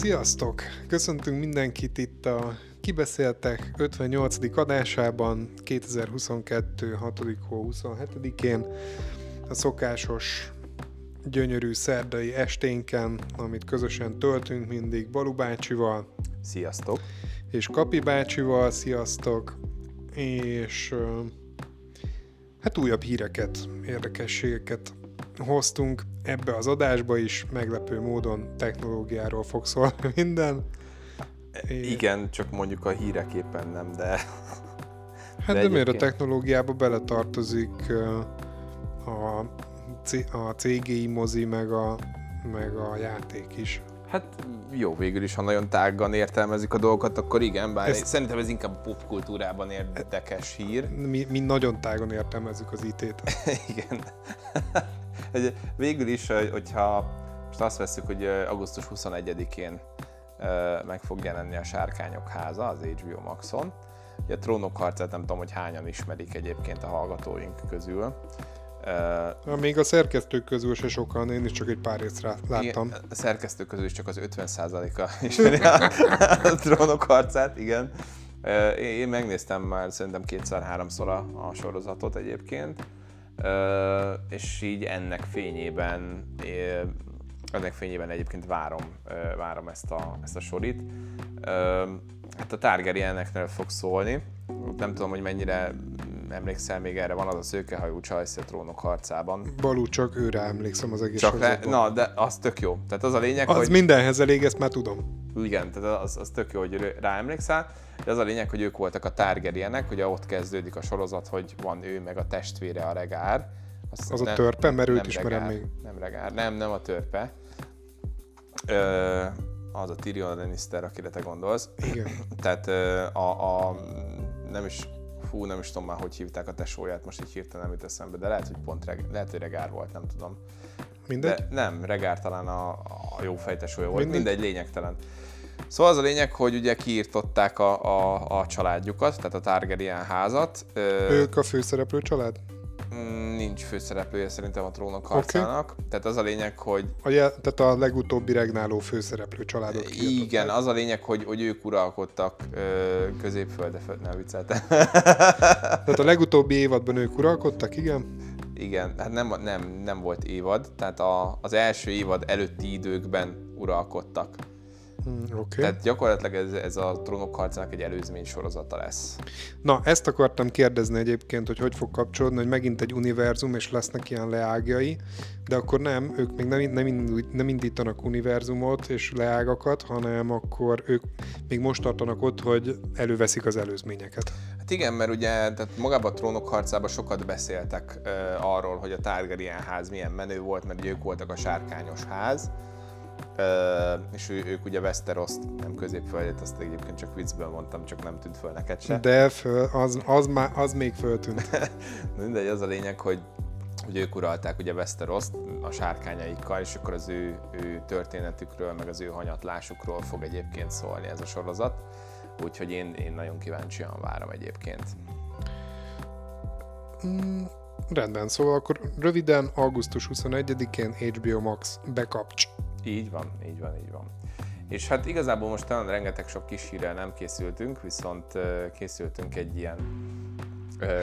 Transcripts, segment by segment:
Sziasztok! Köszöntünk mindenkit itt a Kibeszéltek 58. adásában 2022. 6. hó 27-én a szokásos gyönyörű szerdai esténken, amit közösen töltünk mindig Balu bácsival. Sziasztok! És Kapi bácsival, sziasztok! És hát újabb híreket, érdekességeket hoztunk ebbe az adásba is, meglepő módon technológiáról fog szólni minden. Igen, csak mondjuk a híreképpen nem, de... Hát de, de miért a technológiába beletartozik a, a CGI mozi, meg a, meg a játék is. Hát jó, végül is, ha nagyon tágan értelmezik a dolgokat, akkor igen, bár Ezt... szerintem ez inkább a popkultúrában érdekes hír. Mi, mi nagyon tágan értelmezzük az IT-t. igen. Végül is, hogyha most azt veszük, hogy augusztus 21-én meg fog jelenni a Sárkányok háza az HBO Maxon. Ugye a Trónok harcát nem tudom, hogy hányan ismerik egyébként a hallgatóink közül. Uh, Még a szerkesztők közül se sokan, én is csak egy pár észre láttam. Igen, a szerkesztők közül is csak az 50%-a ismeri a, a trónok harcát, igen. Uh, én, én megnéztem már szerintem kétszer-háromszor a, a sorozatot egyébként, és így ennek fényében ennek fényében egyébként várom, várom ezt a, ezt a sorit. Hát a Targaryeneknél fog szólni. Nem tudom, hogy mennyire emlékszel még erre, van az a szőkehajú csajsz a trónok harcában. Balú, csak őre emlékszem az egész csak le, Na, de az tök jó. Tehát az a lényeg, az hogy... mindenhez elég, ezt már tudom. Igen, tehát az, az tök jó, hogy rá emlékszel. De az a lényeg, hogy ők voltak a Targaryenek, ugye ott kezdődik a sorozat, hogy van ő meg a testvére a regár. Azt az nem, a törpe, mert őt ismerem regár, még. Nem regár, nem, nem a törpe. Ö, az a Tyrion Lannister, akire te gondolsz. Igen. Tehát a, a, nem is fú, nem is tudom már, hogy hívták a tesóját, most így hirtelen nem jut eszembe, de lehet, hogy pont reg, lehet, hogy Regár volt, nem tudom. Mindegy? De nem, Regár talán a, a jó fejtesója volt, mindegy. mindegy, lényegtelen. Szóval az a lényeg, hogy ugye kiírtották a, a, a családjukat, tehát a Targaryen házat. Ők a főszereplő család? Nincs főszereplője szerintem a trónok harcának. Okay. Tehát az a lényeg, hogy... A je, tehát a legutóbbi regnáló főszereplő családot kiadották. Igen, az a lényeg, hogy, hogy ők uralkodtak középföldre, föld, nem vicceltem. tehát a legutóbbi évadban ők uralkodtak, igen? Igen, hát nem, nem, nem volt évad, tehát a, az első évad előtti időkben uralkodtak. Hmm, okay. Tehát gyakorlatilag ez, ez a trónok harcának egy előzmény sorozata lesz. Na, ezt akartam kérdezni egyébként, hogy hogy fog kapcsolódni, hogy megint egy univerzum, és lesznek ilyen leágjai, de akkor nem, ők még nem, nem, nem indítanak univerzumot és leágakat, hanem akkor ők még most tartanak ott, hogy előveszik az előzményeket. Hát igen, mert ugye tehát magában a trónok harcában sokat beszéltek uh, arról, hogy a Targaryen ház milyen menő volt, mert ők voltak a sárkányos ház, és ő, ők ugye Westeros, nem középföldet, azt egyébként csak viccből mondtam, csak nem tűnt föl neked se. De föl, az, az, má, az még föltűnt. Mindegy, az a lényeg, hogy, hogy ők uralták ugye westeros a sárkányaikkal, és akkor az ő, ő történetükről, meg az ő hanyatlásukról fog egyébként szólni ez a sorozat. Úgyhogy én, én nagyon kíváncsian várom egyébként. Mm, rendben, szóval akkor röviden augusztus 21-én HBO Max bekapcs. Így van, így van, így van. És hát igazából most talán rengeteg sok kis hírrel nem készültünk, viszont készültünk egy ilyen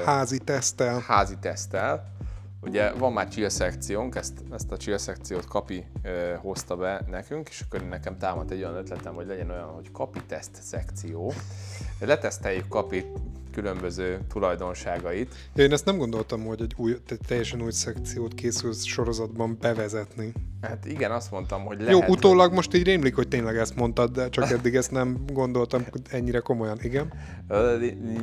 házi tesztel. Házi tesztel. Ugye van már chill szekciónk, ezt, ezt a chill szekciót Kapi ö, hozta be nekünk, és akkor nekem támadt egy olyan ötletem, hogy legyen olyan, hogy Kapi teszt szekció. Leteszteljük Kapi különböző tulajdonságait. Én ezt nem gondoltam, hogy egy új, teljesen új szekciót készül sorozatban bevezetni. Hát igen, azt mondtam, hogy lehet. Jó, utólag most így rémlik, hogy tényleg ezt mondtad, de csak eddig ezt nem gondoltam ennyire komolyan, igen.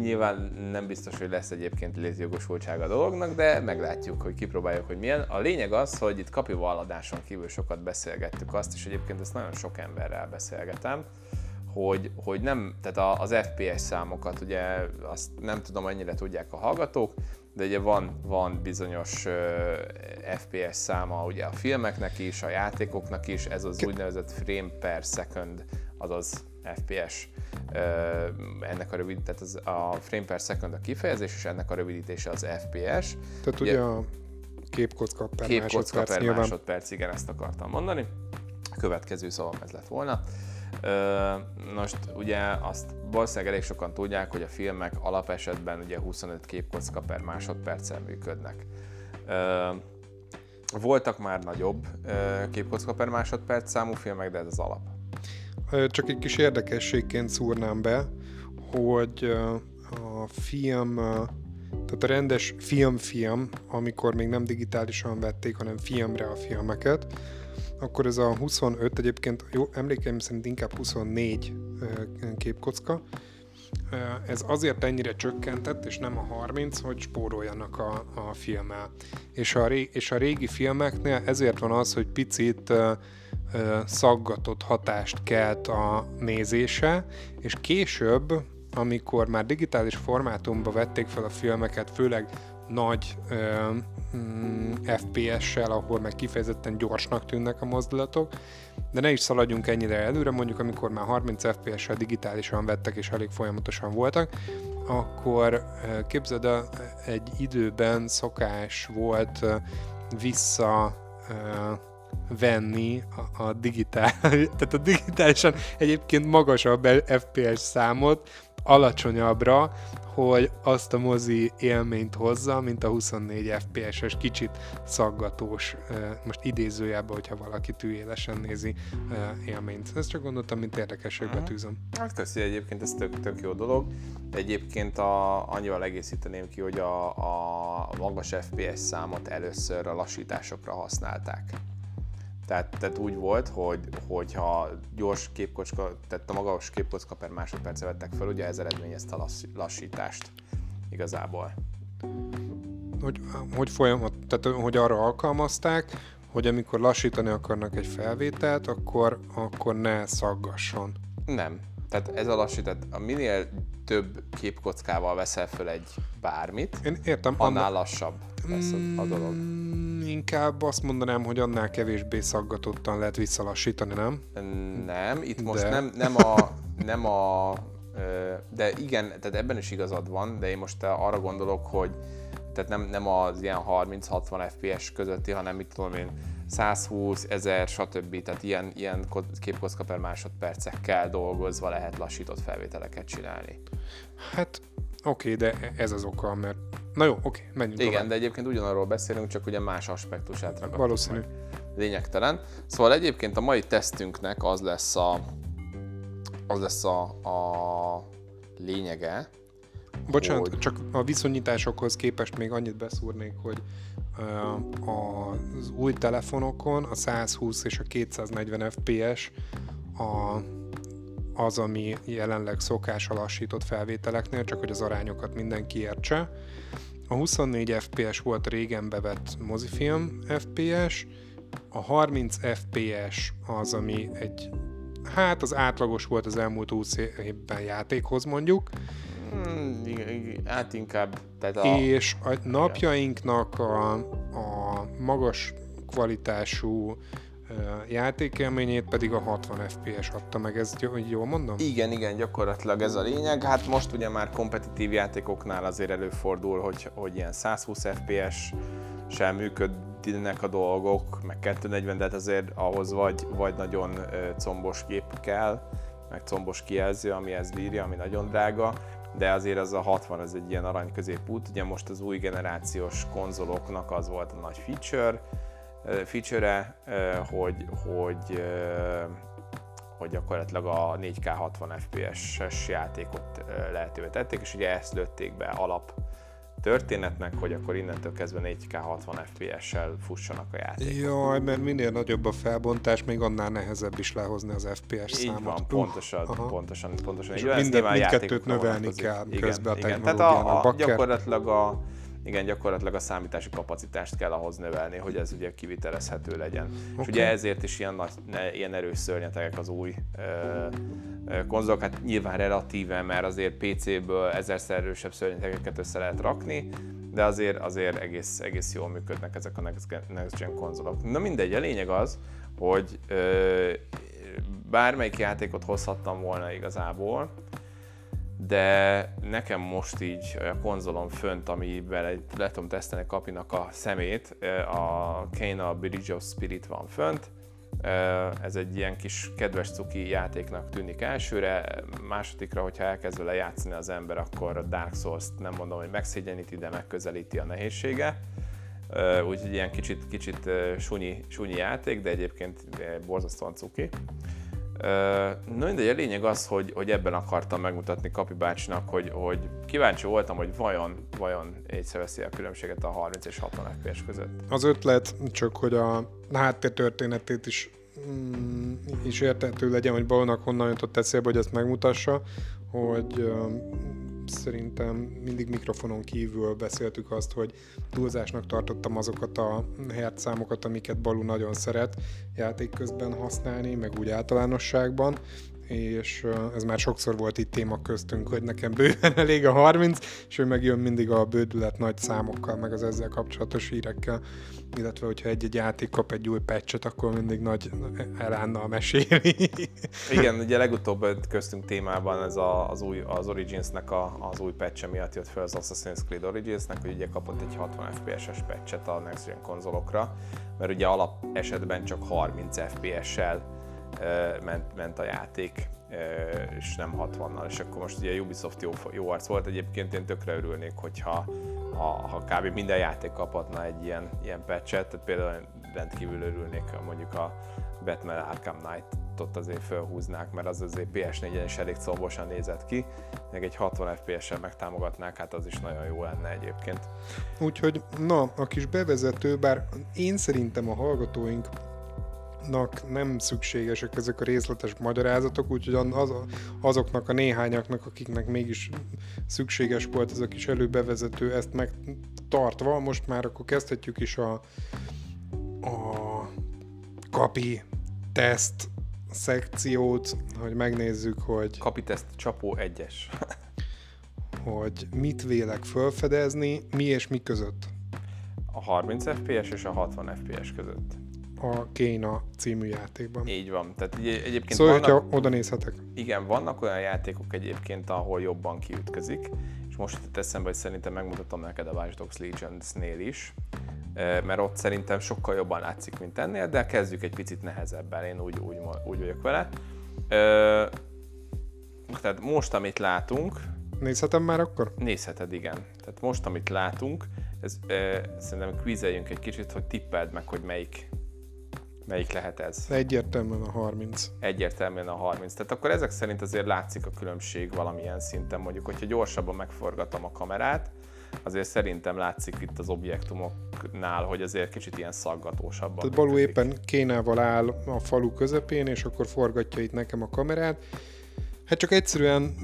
Nyilván nem biztos, hogy lesz egyébként létjogosultsága a dolognak, de meglátjuk, hogy kipróbáljuk, hogy milyen. A lényeg az, hogy itt kapival adáson kívül sokat beszélgettük azt, és egyébként ezt nagyon sok emberrel beszélgetem, hogy, hogy nem, tehát az FPS számokat ugye azt nem tudom, mennyire tudják a hallgatók, de ugye van, van bizonyos uh, FPS száma ugye a filmeknek is, a játékoknak is, ez az úgynevezett frame per second, azaz FPS. Uh, ennek a rövid, tehát az, a frame per second a kifejezés, és ennek a rövidítése az FPS. Tehát ugye, ugye a képkocka per képkocka másodperc, per nyilván. másodperc, igen, ezt akartam mondani. A következő szavam ez lett volna. Most ugye azt valószínűleg elég sokan tudják, hogy a filmek alapesetben ugye 25 képkocka per másodperccel működnek. Voltak már nagyobb képkocka per másodperc számú filmek, de ez az alap. Csak egy kis érdekességként szúrnám be, hogy a film, tehát a rendes film-film, amikor még nem digitálisan vették, hanem filmre a filmeket, akkor ez a 25, egyébként jó, emlékeim szerint inkább 24 képkocka, ez azért ennyire csökkentett, és nem a 30, hogy spóroljanak a, a filmmel. És a, ré, és a régi filmeknél ezért van az, hogy picit szaggatott hatást kelt a nézése, és később, amikor már digitális formátumba vették fel a filmeket, főleg nagy mm, FPS-sel, ahol meg kifejezetten gyorsnak tűnnek a mozdulatok, de ne is szaladjunk ennyire előre, mondjuk amikor már 30 FPS-sel digitálisan vettek és elég folyamatosan voltak, akkor képzeld el, egy időben szokás volt vissza venni a, a digitál, tehát a digitálisan egyébként magasabb FPS számot alacsonyabbra, hogy azt a mozi élményt hozza, mint a 24 FPS-es, kicsit szaggatós, most idézőjelben, hogyha valaki tűélesen nézi élményt. Ezt csak gondoltam, mint érdekességbe mhm. tűzöm. Hát köszi, egyébként ez tök, tök jó dolog. Egyébként a, annyival egészíteném ki, hogy a, a magas FPS számot először a lassításokra használták. Tehát, tehát úgy volt, hogy, hogyha gyors képkocska, tehát a magas képkocka per másodperce vettek fel, ugye ez eredményezte a lassítást igazából. Hogy, hogy folyamat, tehát hogy arra alkalmazták, hogy amikor lassítani akarnak egy felvételt, akkor, akkor ne szaggasson. Nem. Tehát ez a lassítás, a minél több képkockával veszel föl egy bármit, Én értem, annál anna... lassabb lesz a, a dolog. Mm, inkább azt mondanám, hogy annál kevésbé szaggatottan lehet visszalassítani, nem? Nem, itt most de... nem, nem a, nem a de igen, tehát ebben is igazad van, de én most arra gondolok, hogy tehát nem, nem az ilyen 30-60 FPS közötti, hanem mit tudom én, 120, 1000, stb. Tehát ilyen, ilyen képkocka per másodpercekkel dolgozva lehet lassított felvételeket csinálni. Hát oké, okay, de ez az oka, mert... Na jó, oké, okay, menjünk Igen, tovább. de egyébként ugyanarról beszélünk, csak ugye más aspektusát ragadtuk Valószínű. Meg. Lényegtelen. Szóval egyébként a mai tesztünknek az lesz a, az lesz a, a lényege, Bocsánat, hogy... csak a viszonyításokhoz képest még annyit beszúrnék, hogy az új telefonokon a 120 és a 240 FPS a, az, ami jelenleg szokás a lassított felvételeknél, csak hogy az arányokat mindenki értse. A 24 FPS volt régen bevett mozifilm FPS, a 30 FPS az, ami egy, hát az átlagos volt az elmúlt 20 évben játékhoz mondjuk, Hmm, hát inkább. Tehát a... És a napjainknak a, a magas kvalitású játékélményét pedig a 60 FPS adta meg, ez jól mondom? Igen, igen, gyakorlatilag ez a lényeg. Hát most ugye már kompetitív játékoknál azért előfordul, hogy, hogy ilyen 120 FPS sem működnek a dolgok, meg 240, de hát azért ahhoz vagy, vagy nagyon combos gép kell, meg combos kijelző, ami ez bírja, ami nagyon drága, de azért az a 60 az egy ilyen arany középút. Ugye most az új generációs konzoloknak az volt a nagy feature, feature hogy, hogy, hogy gyakorlatilag a 4K 60 FPS-es játékot lehetővé tették, és ugye ezt lőtték be alap történetnek, hogy akkor innentől kezdve 4K 60 FPS-sel fussanak a játékok. Jaj, mert minél nagyobb a felbontás, még annál nehezebb is lehozni az FPS így számot. Így van, pontosan, uh, pontosan, pontosan. És így minden, mindkettőt növelni kell igen, közben a igen. Tehát a, a, gyakorlatilag a, igen, gyakorlatilag a számítási kapacitást kell ahhoz növelni, hogy ez ugye kivitelezhető legyen. Okay. És ugye ezért is ilyen, nagy, ilyen erős szörnyetegek az új ö, konzolok, hát nyilván relatíve, mert azért PC-ből ezerszer erősebb szörnyetegeket össze lehet rakni, de azért, azért egész, egész jól működnek ezek a next gen konzolok. Na mindegy, a lényeg az, hogy ö, bármelyik játékot hozhattam volna igazából, de nekem most így a konzolom fönt, amivel le tudom tesztelni Kapinak a szemét, a Kena Bridge of Spirit van fönt, Ez egy ilyen kis kedves cuki játéknak tűnik elsőre, másodikra, hogyha elkezd vele játszani az ember, akkor a Dark souls nem mondom, hogy megszégyeníti, de megközelíti a nehézsége. Úgyhogy ilyen kicsit, kicsit sunyi, sunyi játék, de egyébként borzasztóan cuki. No mindegy, a lényeg az, hogy, hogy ebben akartam megmutatni Kapi bácsinak, hogy, hogy kíváncsi voltam, hogy vajon, vajon észreveszi a különbséget a 30 és 60 FPS között. Az ötlet csak, hogy a háttér történetét is mm, is értető legyen, hogy Balónak honnan jutott eszébe, hogy ezt megmutassa, hogy szerintem mindig mikrofonon kívül beszéltük azt, hogy túlzásnak tartottam azokat a hertszámokat, amiket Balú nagyon szeret játék közben használni, meg úgy általánosságban, és ez már sokszor volt itt téma köztünk, hogy nekem bőven elég a 30, és ő megjön mindig a bődület nagy számokkal, meg az ezzel kapcsolatos hírekkel, illetve hogyha egy-egy játék kap egy új patchet, akkor mindig nagy elánnal meséli. Igen, ugye legutóbb köztünk témában ez a, az, új, az Origins-nek a, az új patch miatt jött fel az Assassin's Creed Origins-nek, hogy ugye kapott egy 60 FPS-es patchet a Next Gen konzolokra, mert ugye alap esetben csak 30 FPS-sel ment, ment a játék, és nem 60-nal, és akkor most ugye Ubisoft jó, jó arc volt, egyébként én tökre örülnék, hogyha ha, ha kb. minden játék kaphatna egy ilyen, ilyen patchet, tehát például rendkívül örülnék, mondjuk a Batman Arkham Knight-ot azért felhúznák, mert az azért PS4-en is elég combosan nézett ki, meg egy 60 FPS-sel megtámogatnák, hát az is nagyon jó lenne egyébként. Úgyhogy na, a kis bevezető, bár én szerintem a hallgatóink nak nem szükségesek ezek a részletes magyarázatok, úgyhogy az, azoknak a néhányaknak, akiknek mégis szükséges volt ez a kis előbevezető, ezt megtartva, most már akkor kezdhetjük is a, a kapi teszt szekciót, hogy megnézzük, hogy... Kapi teszt csapó egyes. hogy mit vélek felfedezni, mi és mi között. A 30 FPS és a 60 FPS között a Kéna című játékban. Így van. Tehát egy, egyébként szóval, vannak, hogyha oda nézhetek. Igen, vannak olyan játékok egyébként, ahol jobban kiütközik, és most itt eszembe, hogy szerintem megmutatom neked a Watch Dogs Legions-nél is, mert ott szerintem sokkal jobban látszik, mint ennél, de kezdjük egy picit nehezebben, én úgy, úgy, úgy vagyok vele. Tehát most, amit látunk... Nézhetem már akkor? Nézheted, igen. Tehát most, amit látunk, ez, szerintem kvízeljünk egy kicsit, hogy tippeld meg, hogy melyik Melyik lehet ez? Egyértelműen a 30. Egyértelműen a 30. Tehát akkor ezek szerint azért látszik a különbség valamilyen szinten. Mondjuk, hogyha gyorsabban megforgatom a kamerát, azért szerintem látszik itt az objektumoknál, hogy azért kicsit ilyen szaggatósabban. Tehát Balú éppen kénával áll a falu közepén, és akkor forgatja itt nekem a kamerát. Hát csak egyszerűen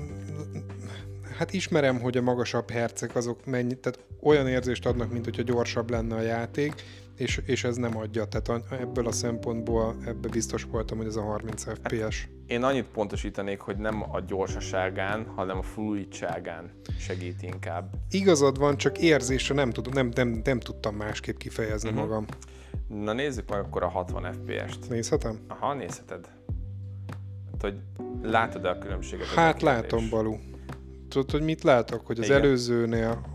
hát ismerem, hogy a magasabb hercek azok mennyi, tehát olyan érzést adnak, mint hogyha gyorsabb lenne a játék, és, és ez nem adja. Tehát ebből a szempontból ebbe biztos voltam, hogy ez a 30 FPS. Én annyit pontosítanék, hogy nem a gyorsaságán, hanem a fluidságán segít inkább. Igazad van, csak érzésre nem, tud, nem, nem, nem tudtam másképp kifejezni uh-huh. magam. Na nézzük meg akkor a 60 FPS-t. Nézhetem? Aha, nézheted. Hát, hogy látod-e a különbséget? Hát látom, Balú. Tudod, hogy mit látok? Hogy az Igen. előzőnél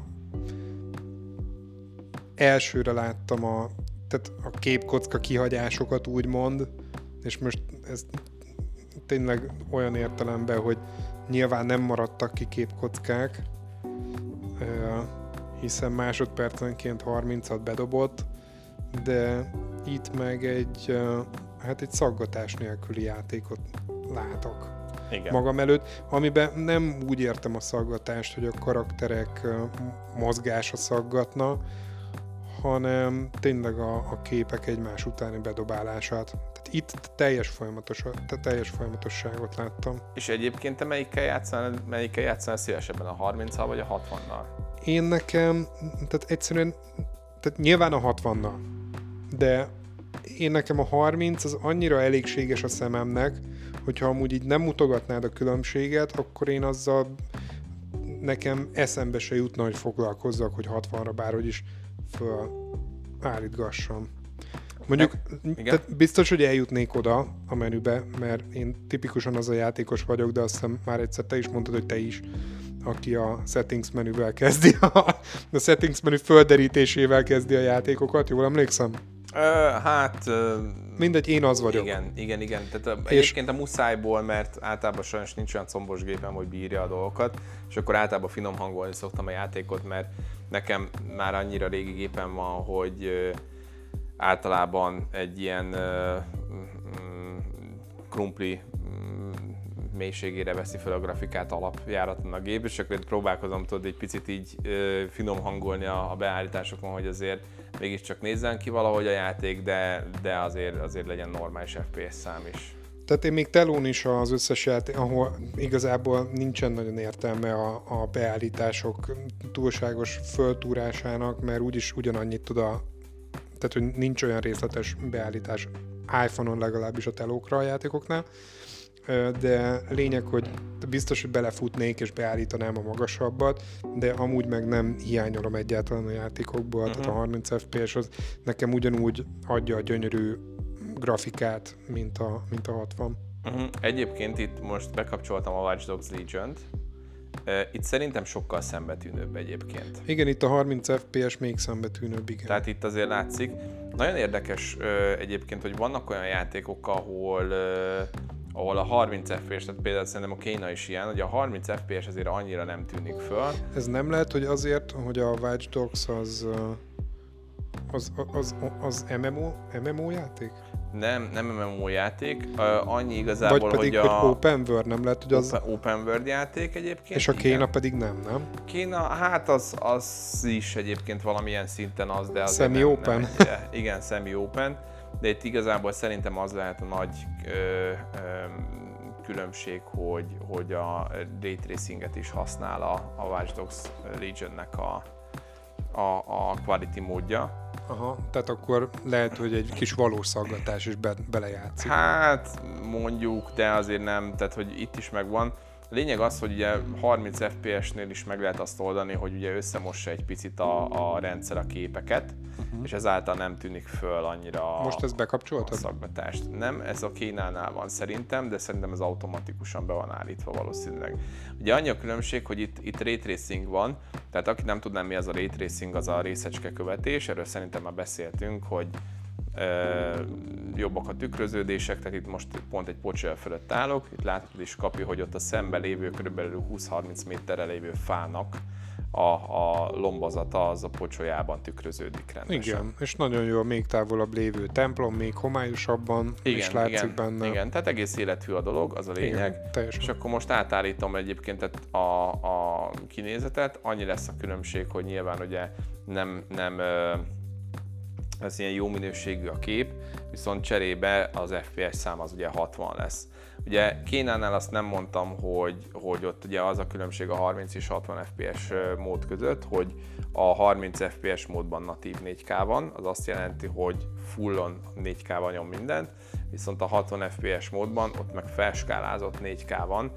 elsőre láttam a, tehát a képkocka kihagyásokat úgymond, és most ez tényleg olyan értelemben, hogy nyilván nem maradtak ki képkockák, hiszen másodpercenként 30-at bedobott, de itt meg egy, hát egy szaggatás nélküli játékot látok Igen. magam előtt, amiben nem úgy értem a szaggatást, hogy a karakterek mozgása szaggatna, hanem tényleg a, a képek egymás utáni bedobálását. Tehát itt teljes, folyamatos, teljes folyamatosságot láttam. És egyébként te melyikkel játszál, melyikkel játszál szívesebben, a 30-al vagy a 60-nal? Én nekem, tehát egyszerűen, tehát nyilván a 60-nal, de én nekem a 30 az annyira elégséges a szememnek, hogyha amúgy így nem mutogatnád a különbséget, akkor én azzal nekem eszembe se jutna, hogy foglalkozzak, hogy 60-ra bárhogy is fölállítgassam. Mondjuk, tehát biztos, hogy eljutnék oda a menübe, mert én tipikusan az a játékos vagyok, de azt hiszem már egyszer te is mondtad, hogy te is, aki a settings menüvel kezdi, a, a settings menü földerítésével kezdi a játékokat, jól emlékszem? Ö, hát... Ö, Mindegy, én az vagyok. Igen, igen, igen. Tehát a, egyébként a muszájból, mert általában sajnos nincs olyan combos gépem, hogy bírja a dolgokat, és akkor általában finom hangolni szoktam a játékot, mert nekem már annyira régi gépem van, hogy általában egy ilyen mm, krumpli mm, mélységére veszi fel a grafikát alapjáraton a gép, és akkor próbálkozom tudod egy picit így ö, finom hangolni a, a beállításokon, hogy azért mégiscsak nézzen ki valahogy a játék, de, de azért, azért legyen normális FPS szám is. Tehát én még telón is az összes játék, ahol igazából nincsen nagyon értelme a, a beállítások túlságos föltúrásának, mert úgyis ugyanannyit tud a... Tehát, hogy nincs olyan részletes beállítás iPhone-on legalábbis a telókra a játékoknál, de lényeg, hogy biztos, hogy belefutnék és beállítanám a magasabbat, de amúgy meg nem hiányolom egyáltalán a játékokból, uh-huh. tehát a 30 mhm. FPS az nekem ugyanúgy adja a gyönyörű grafikát, mint a, mint a 60. Uh-huh. Mhm. Egyébként itt most bekapcsoltam a Watch Dogs Legion-t, itt szerintem sokkal szembetűnőbb egyébként. Igen, itt a 30 FPS még szembetűnőbb, igen. Tehát itt azért látszik. Nagyon érdekes egyébként, hogy vannak olyan játékok, ahol ahol a 30 FPS, tehát például szerintem a Kéna is ilyen, hogy a 30 FPS azért annyira nem tűnik föl. Ez nem lehet, hogy azért, hogy a Watch Dogs az az, az, az, az MMO, MMO játék? Nem, nem MMO játék. Uh, annyi igazából, Vagy pedig, hogy, a... hogy Open World, nem lehet, hogy az... Open, open World játék egyébként. És a Kéna pedig nem, nem? Kéna, hát az, az is egyébként valamilyen szinten az, de az Semi-open. Nem, nem, igen, semi-open. De itt igazából szerintem az lehet a nagy ö, ö, különbség, hogy, hogy a Ray Tracinget is használ a, a Watch Dogs Legion-nek a, a, a quality módja. Aha, tehát akkor lehet, hogy egy kis valós szaggatás is be, belejátszik. Hát mondjuk, de azért nem, tehát hogy itt is megvan. A lényeg az, hogy ugye 30 FPS-nél is meg lehet azt oldani, hogy ugye összemossa egy picit a, a rendszer a képeket, uh-huh. és ezáltal nem tűnik föl annyira Most ezt bekapcsoltad? a szaggatást. Nem, ez a Kínánál van szerintem, de szerintem ez automatikusan be van állítva valószínűleg. Ugye annyi a különbség, hogy itt, itt ray tracing van, tehát aki nem tudná mi az a ray tracing, az a részecske követés, erről szerintem már beszéltünk, hogy jobbak a tükröződések, tehát itt most pont egy pocsolya fölött állok, itt látod is kapja, hogy ott a szembe lévő kb. 20-30 méterre lévő fának a, a lombozata az a pocsolyában tükröződik rendesen. Igen, és nagyon jó a még távolabb lévő templom, még homályosabban igen, is látszik igen, benne. Igen, tehát egész életű a dolog, az a lényeg. Igen, teljesen. És akkor most átállítom egyébként tehát a, a kinézetet, annyi lesz a különbség, hogy nyilván ugye nem, nem ez ilyen jó minőségű a kép, viszont cserébe az FPS szám az ugye 60 lesz. Ugye Kénánál azt nem mondtam, hogy, hogy ott ugye az a különbség a 30 és 60 FPS mód között, hogy a 30 FPS módban natív 4K van, az azt jelenti, hogy fullon 4K-ban nyom mindent, viszont a 60 FPS módban ott meg felskálázott 4K van,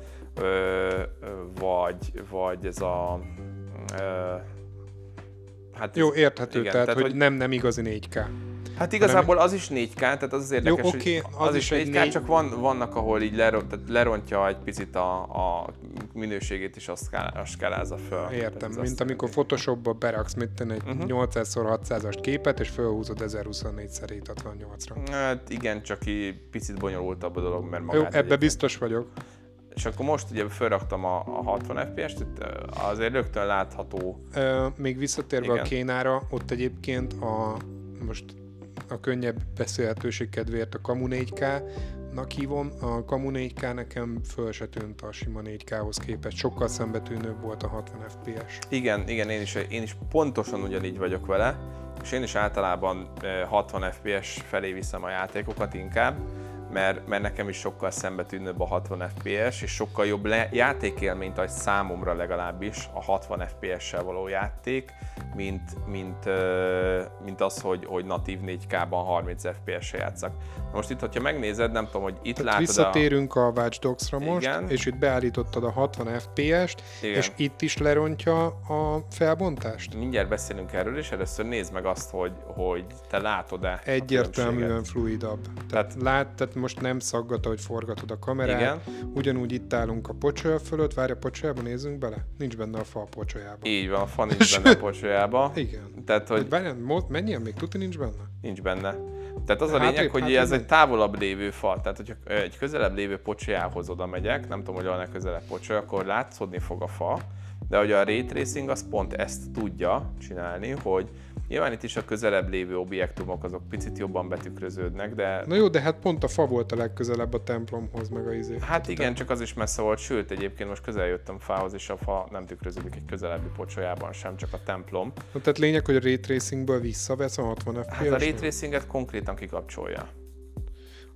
vagy, vagy ez a Hát Jó, érthető, igen, tehát, tehát hogy, hogy nem, nem igazi 4K. Hát igazából az is 4K, tehát az az érdekes, Jó, okay, hogy az, az is 4K, 4... csak van, vannak, ahol így leront, tehát lerontja egy picit a, a minőségét, és azt, azt skálázza föl. Értem, mint azt amikor Photoshopba beraksz mit egy uh-huh. 800x600-as képet, és felhúzod 1024x768-ra. Hát igen, csak így picit bonyolultabb a dolog, mert magát Jó, ebbe biztos vagyok. És akkor most ugye felraktam a, a 60 FPS-t, azért rögtön látható. Ö, még visszatérve Igen. a Kénára, ott egyébként a most a könnyebb beszélhetőség kedvéért a Kamu 4K, nak hívom, a Kamu 4K nekem föl se tűnt a sima 4K-hoz képest, sokkal szembetűnőbb volt a 60 FPS. Igen, igen, én is, én is pontosan ugyanígy vagyok vele, és én is általában 60 FPS felé viszem a játékokat inkább, mert, mert nekem is sokkal szembetűnőbb a 60 FPS, és sokkal jobb le, játékélményt ad számomra legalábbis a 60 FPS-sel való játék, mint, mint, mint az, hogy, hogy natív 4K-ban 30 FPS-sel játszak. Most itt, hogyha megnézed, nem tudom, hogy itt Tehát látod visszatérünk a... a Watch Dogs-ra most, Igen. és itt beállítottad a 60 FPS-t, Igen. és itt is lerontja a felbontást? Mindjárt beszélünk erről, és először nézd meg azt, hogy, hogy te látod-e Egyértelműen fluidabb. Tehát, tehát, lát, tehát most nem szaggat, hogy forgatod a kamerát. Igen. Ugyanúgy itt állunk a pocsolya fölött. Várj, a pocsolyába nézzünk bele? Nincs benne a fa a pocsolyában. Így van, a fa nincs benne a pocsolyában pocsolyába. Igen. Tehát, hogy Várjál, mo- mennyien még tuti nincs benne? nincs benne. Tehát az a Hátrébb, lényeg, hogy hátrébb ez egy távolabb lévő fa. Tehát, hogyha egy közelebb lévő pocsolyához oda megyek, nem tudom, hogy van-e közelebb pocsolya, akkor látszódni fog a fa, de hogy a ray tracing az pont ezt tudja csinálni, hogy nyilván itt is a közelebb lévő objektumok azok picit jobban betükröződnek, de Na jó, de hát pont a fa volt a legközelebb a templomhoz, meg a izé. Hát igen, csak az is messze volt, sőt egyébként most közel jöttem fához, és a fa nem tükröződik egy közelebbi pocsolyában sem, csak a templom. Na, tehát lényeg, hogy a ray tracingből visszavesz a 60 fps Hát a ray tracinget konkrétan kikapcsolja.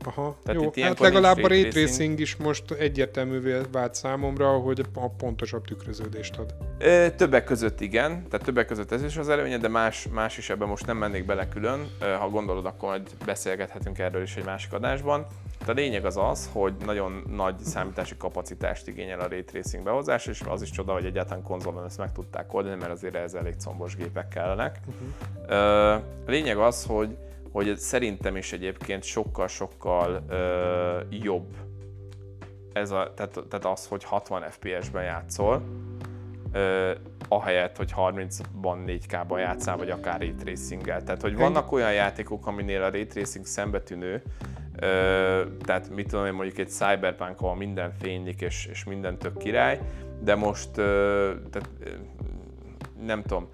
Aha, Tehát jó, itt hát legalább a ray tracing. is most egyértelművé vált számomra, hogy a pontosabb tükröződést ad. Ö, Többek között igen, tehát többek között ez is az előnye, de más, más is ebben most nem mennék bele külön. Ha gondolod, akkor majd beszélgethetünk erről is egy másik adásban. De a lényeg az az, hogy nagyon nagy számítási kapacitást igényel a Ray Tracing behozás, és az is csoda, hogy egyáltalán konzolon ezt meg tudták oldani, mert azért ez elég combos gépek kellenek. Ö, A lényeg az, hogy, hogy szerintem is egyébként sokkal-sokkal jobb ez a, tehát, tehát az, hogy 60 FPS-ben játszol, ö, ahelyett, hogy 30-ban 4K-ban játszál, vagy akár ray tracing Tehát, hogy vannak olyan játékok, aminél a ray tracing szembetűnő, ö, tehát mit tudom én, mondjuk egy Cyberpunk, ahol minden fénylik és, és minden tök király, de most ö, tehát, nem tudom,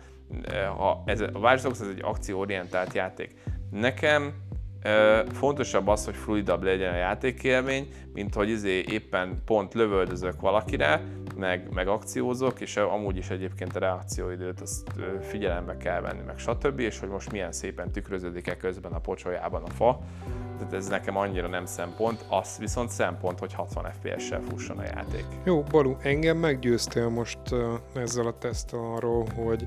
ha ez, a Watch Dogs ez egy akcióorientált játék. Nekem ö, fontosabb az, hogy fluidabb legyen a játékélmény, mint hogy izé éppen pont lövöldözök valakire, meg, meg akciózok, és amúgy is egyébként a reakcióidőt azt figyelembe kell venni, meg stb. És hogy most milyen szépen tükröződik-e közben a pocsolyában a fa. Tehát ez nekem annyira nem szempont, az viszont szempont, hogy 60 FPS-sel fusson a játék. Jó, Balu, engem meggyőztél most ezzel a tesztel arról, hogy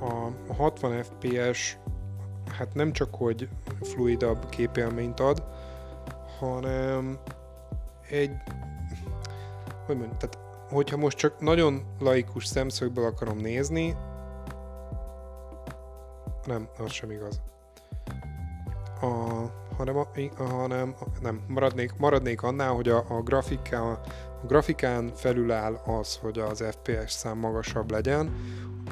a 60 FPS hát nem csak, hogy fluidabb képélményt ad, hanem egy, hogy mondjam, tehát hogyha most csak nagyon laikus szemszögből akarom nézni, nem, az sem igaz. A, hanem, a, hanem nem, maradnék, maradnék annál, hogy a, a, grafika, a grafikán felül áll az, hogy az FPS szám magasabb legyen,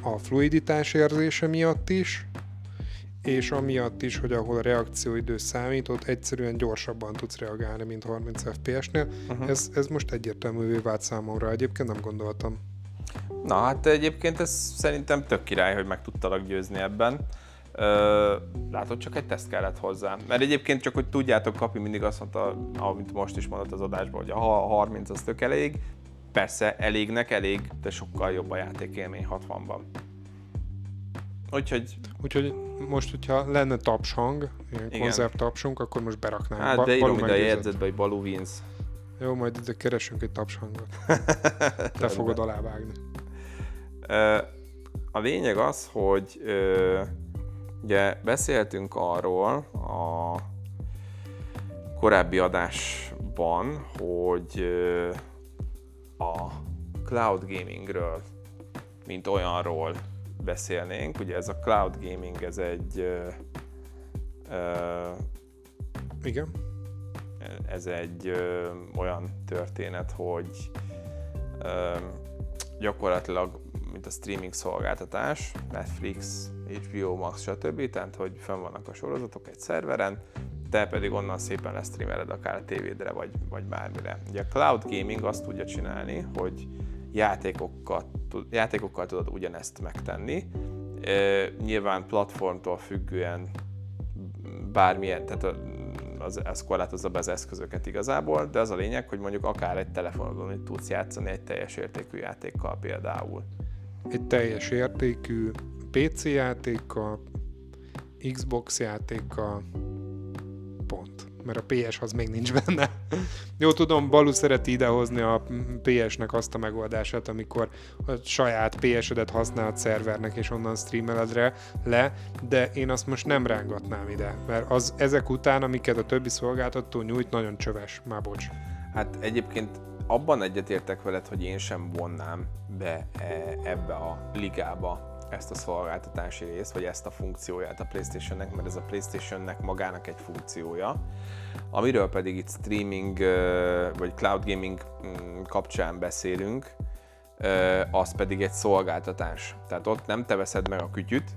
a fluiditás érzése miatt is, és amiatt is, hogy ahol a reakcióidő számít, ott egyszerűen gyorsabban tudsz reagálni, mint 30 FPS-nél. Uh-huh. Ez, ez most egyértelművé vált számomra, egyébként nem gondoltam. Na hát egyébként ez szerintem tök király, hogy meg tudtalak győzni ebben. Ö, látod, csak egy teszt kellett hozzá. Mert egyébként csak, hogy tudjátok, Kapi mindig azt mondta, amit most is mondott az adásban, hogy a 30 az tök elég. Persze elégnek elég, de sokkal jobb a játékélmény 60-ban. Úgyhogy, Úgyhogy most, hogyha lenne tapshang, ilyen Igen. konzervtapsunk, akkor most beraknánk. hát Ba- de írom ide a jegyzetbe, hogy Balú. Jó, majd ide keresünk egy tapshangot. Te fogod alávágni. A lényeg az, hogy ugye beszéltünk arról a korábbi adásban, hogy a cloud gamingről, mint olyanról beszélnénk. Ugye ez a cloud gaming, ez egy ö, ö, Igen? ez egy ö, olyan történet, hogy ö, gyakorlatilag, mint a streaming szolgáltatás, Netflix, HBO Max, stb. Tehát, hogy fönn vannak a sorozatok egy szerveren, te pedig onnan szépen lesztreameled akár a tévédre, vagy, vagy bármire. Ugye a cloud gaming azt tudja csinálni, hogy játékokkal, játékokkal tudod ugyanezt megtenni. Nyilván platformtól függően bármilyen, tehát az, az korlátozza be az eszközöket igazából, de az a lényeg, hogy mondjuk akár egy telefonodon hogy tudsz játszani egy teljes értékű játékkal például. Egy teljes értékű PC játékkal, Xbox játékkal. Mert a PS az még nincs benne. Jó, tudom, Balu szereti idehozni a PS-nek azt a megoldását, amikor a saját PS-edet használt szervernek, és onnan streameled re- le, de én azt most nem rángatnám ide, mert az ezek után, amiket a többi szolgáltató nyújt, nagyon csöves. Már bocs. Hát egyébként abban egyetértek veled, hogy én sem vonnám be e- ebbe a ligába ezt a szolgáltatási részt, vagy ezt a funkcióját a PlayStationnek, mert ez a PlayStationnek magának egy funkciója, amiről pedig itt streaming vagy cloud gaming mm, kapcsán beszélünk, az pedig egy szolgáltatás. Tehát ott nem te veszed meg a kütyüt,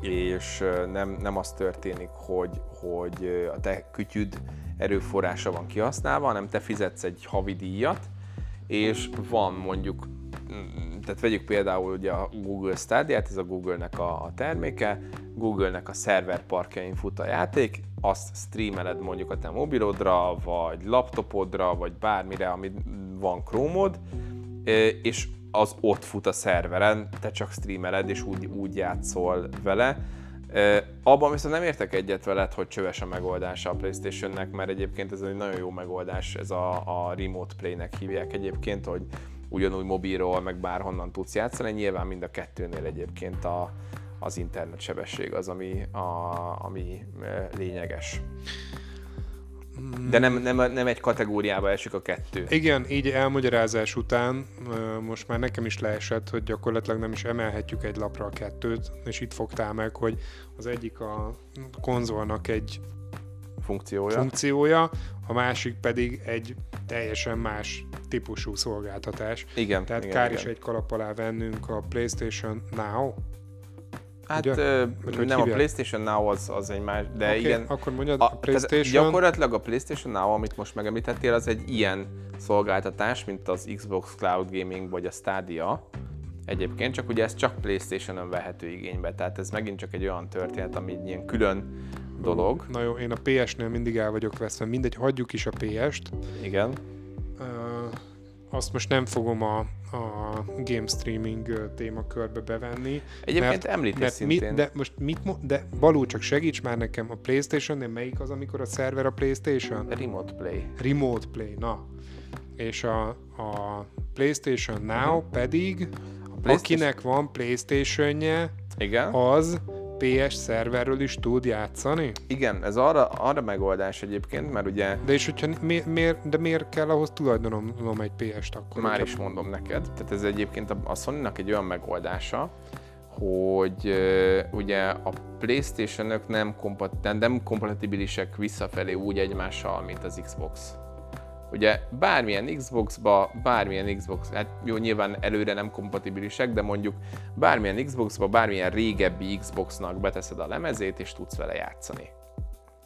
és nem, nem az történik, hogy, hogy a te kütyüd erőforrása van kihasználva, hanem te fizetsz egy havi díjat, és van mondjuk, tehát vegyük például ugye a Google stadia ez a Google-nek a, terméke, Google-nek a szerverparkjain fut a játék, azt streameled mondjuk a te mobilodra, vagy laptopodra, vagy bármire, amit van Chrome-od, és az ott fut a szerveren, te csak streameled, és úgy, úgy játszol vele. Abban viszont nem értek egyet veled, hogy csöves a megoldása a Playstation-nek, mert egyébként ez egy nagyon jó megoldás, ez a, a Remote Play-nek hívják egyébként, hogy ugyanúgy mobilról, meg bárhonnan tudsz játszani, nyilván mind a kettőnél egyébként a, az internetsebesség az, ami, a, ami lényeges. De nem, nem, nem egy kategóriába esik a kettő. Igen, így elmagyarázás után most már nekem is leesett, hogy gyakorlatilag nem is emelhetjük egy lapra a kettőt, és itt fogtál meg, hogy az egyik a konzolnak egy funkciója. funkciója, a másik pedig egy teljesen más típusú szolgáltatás. Igen. Tehát igen, kár igen. is egy kalap alá vennünk a PlayStation Now, Hát Ugye? Vagy nem, a? PlayStation Now az, az egy más, de Oké, igen. akkor mondjad, a tehát PlayStation- Gyakorlatilag a PlayStation Now, amit most megemlítettél, az egy ilyen szolgáltatás, mint az Xbox Cloud Gaming vagy a Stadia. Egyébként, csak ugye ez csak PlayStation-on vehető igénybe, tehát ez megint csak egy olyan történet, ami egy ilyen külön dolog. Na jó, én a PS-nél mindig el vagyok veszve. Mindegy, hagyjuk is a PS-t. Igen. Azt most nem fogom a, a game streaming témakörbe bevenni. Egyébként említés mert szintén. Mi, de most mit de Balú, csak segíts már nekem, a Playstation, de melyik az, amikor a szerver a Playstation? Remote Play. Remote Play, na. És a, a PlayStation Now pedig, PlayStation- akinek van Playstation-je, Igen. az PS szerverről is tud játszani? Igen, ez arra, arra megoldás egyébként, mert ugye De és hogyha mi, miért, de miért kell ahhoz tulajdonom egy PS-t akkor? Már is mondom neked. Tehát ez egyébként a, a Sony-nak egy olyan megoldása, hogy uh, ugye a Playstation-ök nem, kompat- nem kompatibilisek visszafelé úgy egymással, mint az Xbox. Ugye bármilyen Xbox-ba, bármilyen Xbox, hát jó, nyilván előre nem kompatibilisek, de mondjuk bármilyen Xbox-ba, bármilyen régebbi Xbox-nak beteszed a lemezét, és tudsz vele játszani.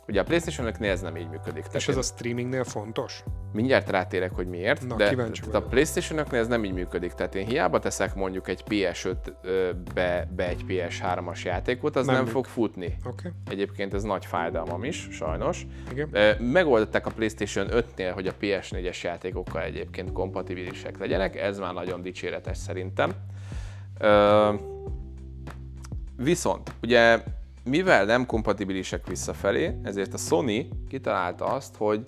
Ugye a Playstation-öknél ez nem így működik. És Tehát ez a streamingnél fontos? Mindjárt rátérek, hogy miért, Na, de tehát a playstation ez nem így működik. Tehát én hiába teszek mondjuk egy PS5-be be egy PS3-as játékot, az Nem nem, fog futni. Okay. Egyébként ez nagy fájdalmam is, sajnos. igen. Megoldották a PlayStation 5-nél, hogy a PS4-es játékokkal egyébként kompatibilisek legyenek, ez már nagyon dicséretes szerintem. Viszont, ugye mivel nem kompatibilisek visszafelé, ezért a Sony kitalálta azt, hogy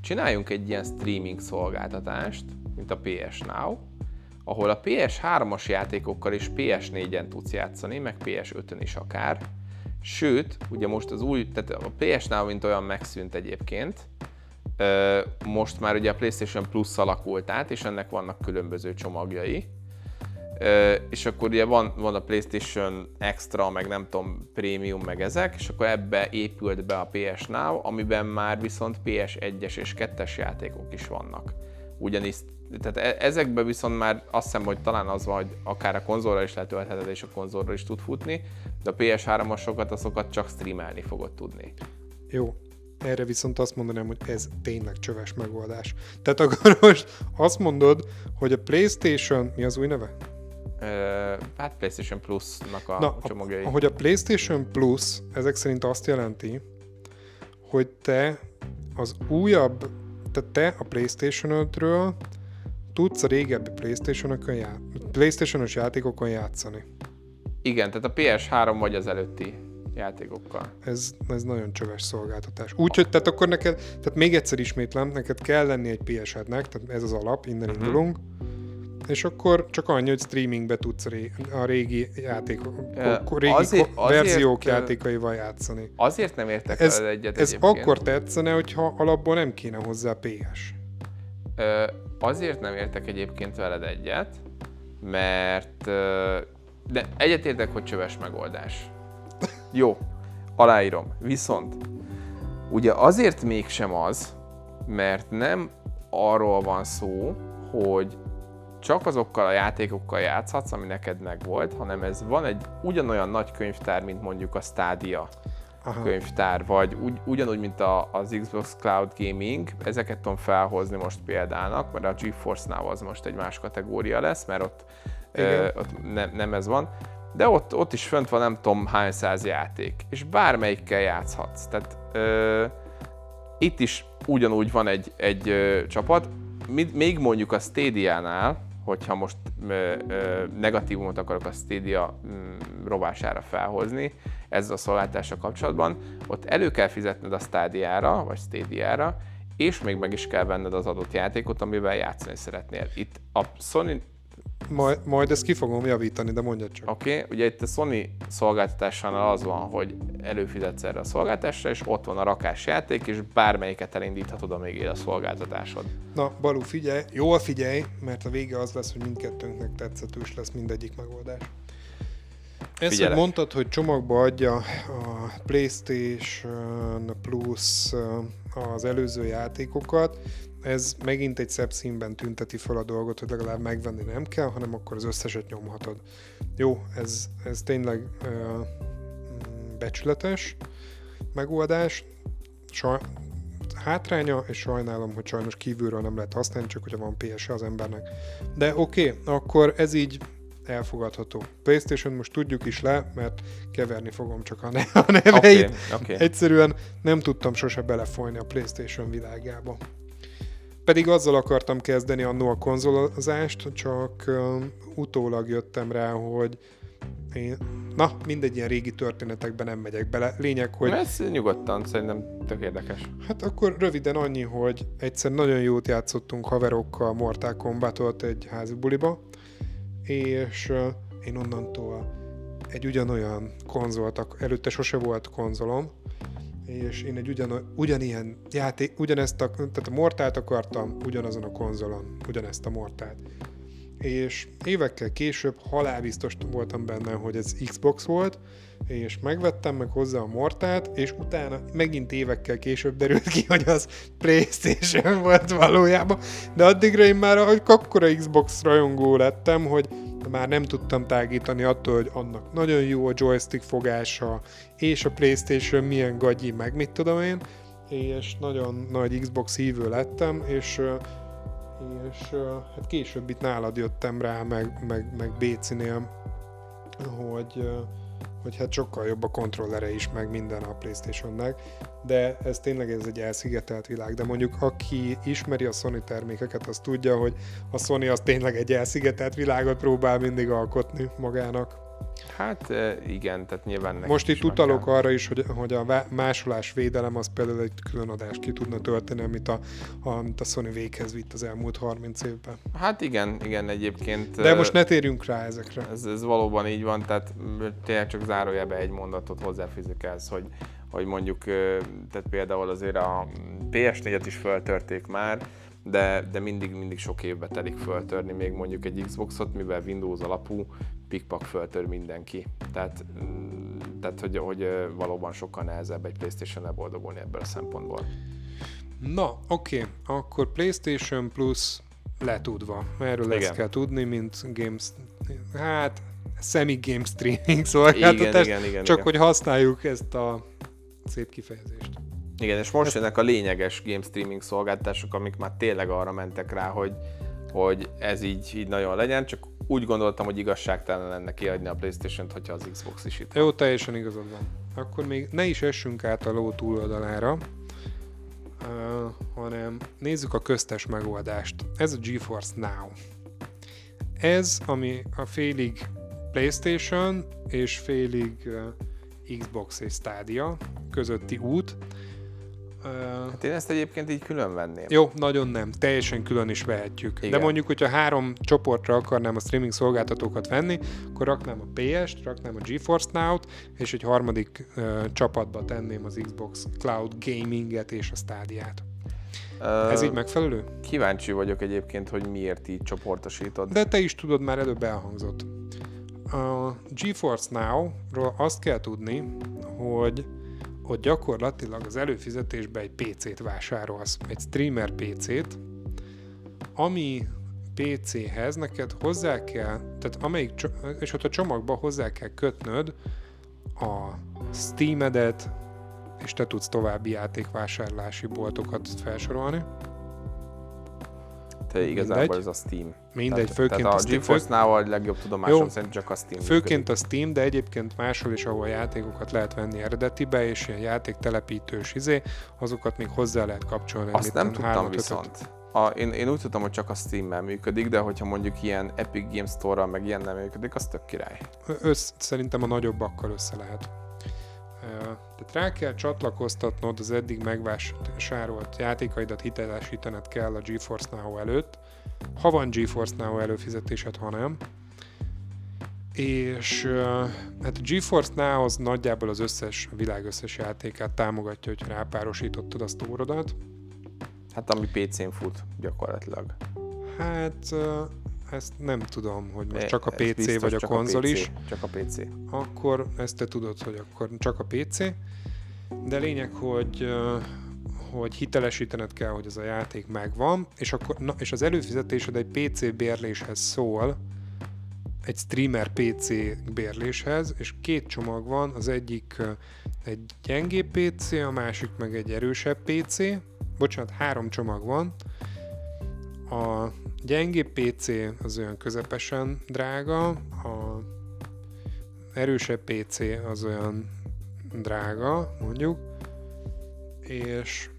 csináljunk egy ilyen streaming szolgáltatást, mint a PS Now, ahol a PS3-as játékokkal is PS4-en tudsz játszani, meg PS5-ön is akár. Sőt, ugye most az új, tehát a PS Now mint olyan megszűnt egyébként, most már ugye a PlayStation Plus alakult át, és ennek vannak különböző csomagjai. És akkor ugye van, van a PlayStation Extra, meg nem tudom, Premium, meg ezek, és akkor ebbe épült be a PS Now, amiben már viszont PS1-es és 2-es játékok is vannak. Ugyanis, tehát e- ezekben viszont már azt hiszem, hogy talán az van, hogy akár a konzolra is letöltheted, és a konzolra is tud futni, de a PS3-asokat, azokat csak streamelni fogod tudni. Jó. Erre viszont azt mondanám, hogy ez tényleg csöves megoldás. Tehát akkor most azt mondod, hogy a PlayStation, mi az új neve? Hát PlayStation Plus-nak a Na, csomagjai. a, hogy a PlayStation Plus ezek szerint azt jelenti, hogy te az újabb, tehát te a PlayStation 5-ről tudsz a régebbi PlayStation-okon já- PlayStation-os játékokon játszani. Igen, tehát a PS3 vagy az előtti játékokkal. Ez, ez nagyon csöves szolgáltatás. Úgyhogy, tehát akkor neked, tehát még egyszer ismétlem, neked kell lenni egy PS-ednek, tehát ez az alap, innen uh-huh. indulunk, és akkor csak annyi, hogy streamingbe tudsz a ré- a régi játékok, Ö, régi azért- verziók azért, ö, játékaival játszani. Azért nem értek Ez, veled egyet ez egyébként. akkor tetszene, hogyha alapból nem kéne hozzá PS. Azért nem értek egyébként veled egyet, mert de egyetértek, hogy csöves megoldás. Jó, aláírom. Viszont ugye azért mégsem az, mert nem arról van szó, hogy csak azokkal a játékokkal játszhatsz, ami neked meg volt, hanem ez van egy ugyanolyan nagy könyvtár, mint mondjuk a Stadia Aha. könyvtár, vagy ugy, ugyanúgy, mint a, az Xbox Cloud Gaming, ezeket tudom felhozni most példának, mert a GeForce-nál az most egy más kategória lesz, mert ott, ö, ott ne, nem ez van, de ott, ott is fönt van nem tudom hány száz játék, és bármelyikkel játszhatsz. Tehát ö, itt is ugyanúgy van egy, egy ö, csapat, még mondjuk a Stadia-nál, hogyha most ö, ö, negatívumot akarok a Stadia mm, rovására felhozni, ezzel a szolgáltással kapcsolatban, ott elő kell fizetned a Stadia-ra, vagy Stadia-ra, és még meg is kell venned az adott játékot, amivel játszani szeretnél. Itt a Sony majd, majd ezt ki fogom javítani, de mondja csak. Oké, okay. ugye itt a Sony szolgáltatásánál az van, hogy előfizetsz erre a szolgáltatásra, és ott van a rakás játék, és bármelyiket elindíthatod, amíg él a szolgáltatásod. Na, Balú, figyelj, jól figyelj, mert a vége az lesz, hogy mindkettőnknek tetszetős lesz mindegyik megoldás. Ezt, hogy mondtad, hogy csomagba adja a PlayStation Plus az előző játékokat, ez megint egy szebb színben tünteti fel a dolgot, hogy legalább megvenni nem kell, hanem akkor az összeset nyomhatod. Jó, ez, ez tényleg ö, becsületes megoldás, Saj, hátránya, és sajnálom, hogy sajnos kívülről nem lehet használni, csak hogyha van ps az embernek. De oké, okay, akkor ez így elfogadható. PlayStation most tudjuk is le, mert keverni fogom csak a, ne- a neveit. Okay, okay. Egyszerűen nem tudtam sose belefolyni a PlayStation világába. Pedig azzal akartam kezdeni annó a konzolozást, csak uh, utólag jöttem rá, hogy én, na, mindegy ilyen régi történetekben nem megyek bele. Lényeg, hogy... Ez nyugodtan, szerintem tök érdekes. Hát akkor röviden annyi, hogy egyszer nagyon jót játszottunk haverokkal Mortal Kombatot egy házi buliba, és uh, én onnantól egy ugyanolyan konzolt, előtte sose volt konzolom, és én egy ugyan, ugyanilyen játék, ugyanezt a, tehát a Mortát akartam ugyanazon a konzolon, ugyanezt a Mortát. És évekkel később halálbiztos voltam benne, hogy ez Xbox volt, és megvettem meg hozzá a Mortát, és utána megint évekkel később derült ki, hogy az Playstation volt valójában, de addigra én már hogy akkora Xbox rajongó lettem, hogy már nem tudtam tágítani attól, hogy annak nagyon jó a joystick fogása, és a Playstation milyen gagyi, meg mit tudom én, és nagyon nagy Xbox hívő lettem, és és hát később itt nálad jöttem rá, meg, meg, meg Bécinél, hogy, hogy hát sokkal jobb a kontrollere is, meg minden a Playstation-nek, de ez tényleg ez egy elszigetelt világ, de mondjuk aki ismeri a Sony termékeket, az tudja, hogy a Sony az tényleg egy elszigetelt világot próbál mindig alkotni magának. Hát igen, tehát nyilván Most itt utalok kell. arra is, hogy, hogy a másolás védelem az például egy külön adást ki tudna tölteni, amit a, amit a Sony véghez vitt az elmúlt 30 évben. Hát igen, igen egyébként. De most ne térjünk rá ezekre. Ez, ez valóban így van, tehát tényleg csak zárójelbe egy mondatot hozzáfűzök ez, hogy, hogy mondjuk, tehát például azért a PS4-et is föltörték már, de, de mindig, mindig sok évbe telik föltörni még mondjuk egy Xboxot, mivel Windows alapú, pikpak föltör mindenki. Tehát, mm, tehát hogy, hogy valóban sokkal nehezebb egy Playstation-nel boldogulni ebből a szempontból. Na, oké, okay. akkor PlayStation Plus letudva. Erről Igen. ezt kell tudni, mint Games... Hát, semi-game streaming szolgáltatás, igen, igen, igen, csak igen. hogy használjuk ezt a szép kifejezést. Igen, és most jönnek a lényeges game streaming szolgáltatások, amik már tényleg arra mentek rá, hogy, hogy ez így, így nagyon legyen, csak úgy gondoltam, hogy igazságtalan lenne kiadni a Playstation-t, hogyha az Xbox is itt. Jó, teljesen igazad van. Akkor még ne is essünk át a ló túloldalára, uh, hanem nézzük a köztes megoldást. Ez a GeForce Now. Ez, ami a félig PlayStation és félig uh, Xbox és Stadia közötti út, Hát én ezt egyébként így külön venném. Jó, nagyon nem. Teljesen külön is vehetjük. Igen. De mondjuk, hogyha három csoportra akarnám a streaming szolgáltatókat venni, akkor raknám a PS-t, raknám a GeForce Now-t, és egy harmadik uh, csapatba tenném az Xbox Cloud Gaming-et és a Stadia-t. Uh, Ez így megfelelő? Kíváncsi vagyok egyébként, hogy miért így csoportosítod. De te is tudod, már előbb elhangzott. A GeForce Now-ról azt kell tudni, hogy hogy gyakorlatilag az előfizetésbe egy PC-t vásárolsz, egy streamer PC-t, ami PC-hez neked hozzá kell, tehát amelyik, és ott a csomagba hozzá kell kötnöd a Steam-edet, és te tudsz további játékvásárlási boltokat felsorolni. Te igazából Mindegy. ez a Steam. Mindegy, tehát, főként tehát a a Steam, GeForce-nál a legjobb tudomásom Jó. szerint csak a Steam Főként a Steam, de egyébként máshol is, ahol játékokat lehet venni eredetibe, és ilyen játéktelepítős izé, azokat még hozzá lehet kapcsolni. Azt nem tudtam ötöt. viszont. A, én, én úgy tudtam, hogy csak a Steam-mel működik, de hogyha mondjuk ilyen Epic Games Store-ral meg ilyen nem működik, az tök király. Össz, szerintem a nagyobbakkal össze lehet. Tehát rá kell csatlakoztatnod az eddig megvásárolt játékaidat hitelesítened kell a GeForce Now előtt, ha van GeForce Now előfizetésed, ha nem. És hát a GeForce Now az nagyjából az összes, a világ összes játékát támogatja, hogyha rápárosítottad a sztórodat. Hát ami PC-n fut gyakorlatilag. Hát ezt nem tudom, hogy most E- csak a PC biztos, vagy a konzol PC, is. Csak a PC. akkor ezt te tudod, hogy akkor csak a PC, de lényeg, hogy hogy hitelesítened kell, hogy ez a játék megvan, és, akkor, na, és az előfizetésed egy PC bérléshez szól, egy streamer PC bérléshez, és két csomag van, az egyik egy gyengébb PC, a másik meg egy erősebb PC. Bocsánat, három csomag van. A gyengébb PC az olyan közepesen drága, a erősebb PC az olyan drága, mondjuk, és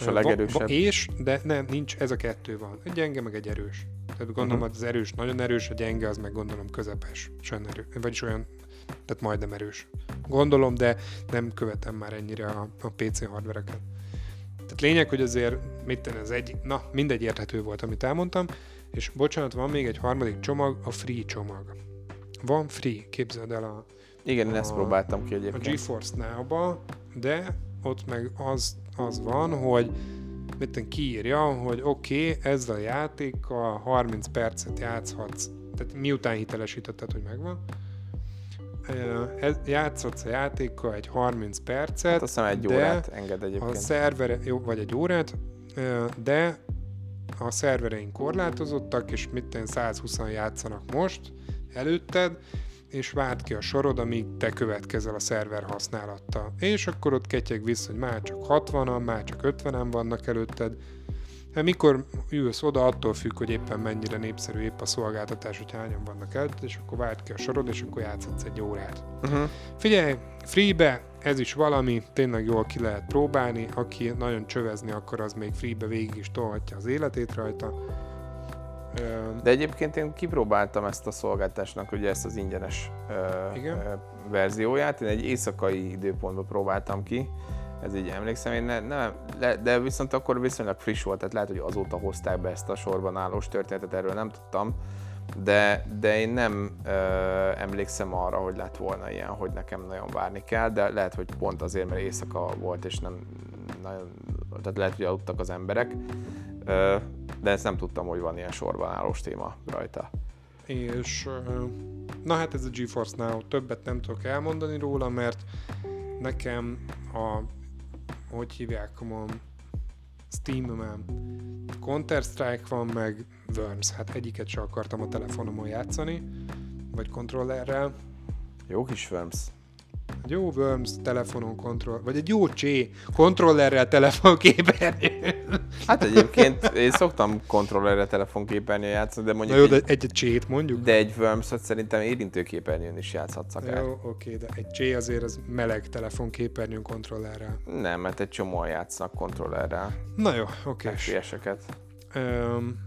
És a legerősebb? Va, va, és, de nem, nincs, ez a kettő van. Egy gyenge, meg egy erős. Tehát gondolom, uh-huh. az erős nagyon erős, a gyenge az meg gondolom közepes, és olyan erő, vagyis olyan, tehát majdnem erős. Gondolom, de nem követem már ennyire a, a PC hardvereket. Tehát lényeg, hogy azért, mit tenni, az egy, na, mindegy érthető volt, amit elmondtam, és bocsánat, van még egy harmadik csomag, a free csomag. Van free, képzeld el a, Igen, én ezt A- próbáltam ki a egyébként. GeForce Now-ba, de ott meg az, az van, hogy mit tudom, kiírja, hogy oké, okay, ezzel a játékkal 30 percet játszhatsz, tehát miután hitelesítetted, hogy megvan, játszhatsz a játékkal egy 30 percet, Hát azt hiszem egy órát enged a egyébként. szervere, jó, vagy egy órát, de a szervereink korlátozottak, és mit tenni, 120 játszanak most előtted, és várt ki a sorod, amíg te következel a szerver használattal. És akkor ott ketyeg vissza, hogy már csak 60-an, már csak 50-en vannak előtted. Hát mikor ülsz oda, attól függ, hogy éppen mennyire népszerű épp a szolgáltatás, hogy hányan vannak előtted, és akkor várt ki a sorod, és akkor játszhatsz egy órát. Uh-huh. Figyelj, freebe, ez is valami, tényleg jól ki lehet próbálni, aki nagyon csövezni akar, az még freebe végig is tolhatja az életét rajta. De egyébként én kipróbáltam ezt a szolgáltásnak, ugye ezt az ingyenes Igen. verzióját. Én egy éjszakai időpontban próbáltam ki. Ez így emlékszem, én ne, nem, de viszont akkor viszonylag friss volt, tehát lehet, hogy azóta hozták be ezt a sorban állós történetet, erről nem tudtam. De, de én nem ö, emlékszem arra, hogy lett volna ilyen, hogy nekem nagyon várni kell, de lehet, hogy pont azért, mert éjszaka volt, és nem nagyon, tehát lehet, hogy aludtak az emberek. Ö, de ezt nem tudtam, hogy van ilyen sorban állós téma rajta. és na hát ez a GeForce Now, többet nem tudok elmondani róla, mert nekem a, hogy hívják, a Steam-en Counter-Strike van, meg Worms, hát egyiket sem akartam a telefonomon játszani, vagy kontrollerrel, Jó kis Worms. Egy jó Worms telefonon kontroll, vagy egy jó Csé kontrollerrel telefonképernyőn. Hát egyébként én szoktam kontrollerre telefonképernyőn játszani, de Na mondjuk jó, de egy, egy Csét mondjuk. de egy worms szerintem érintőképernyőn is játszhatsz akár. Jó, oké, de egy Csé azért az meleg telefonképernyőn kontrollerrel. Nem, mert egy csomóan játsznak kontrollerrel. Na jó, oké. FPS-eket. Um,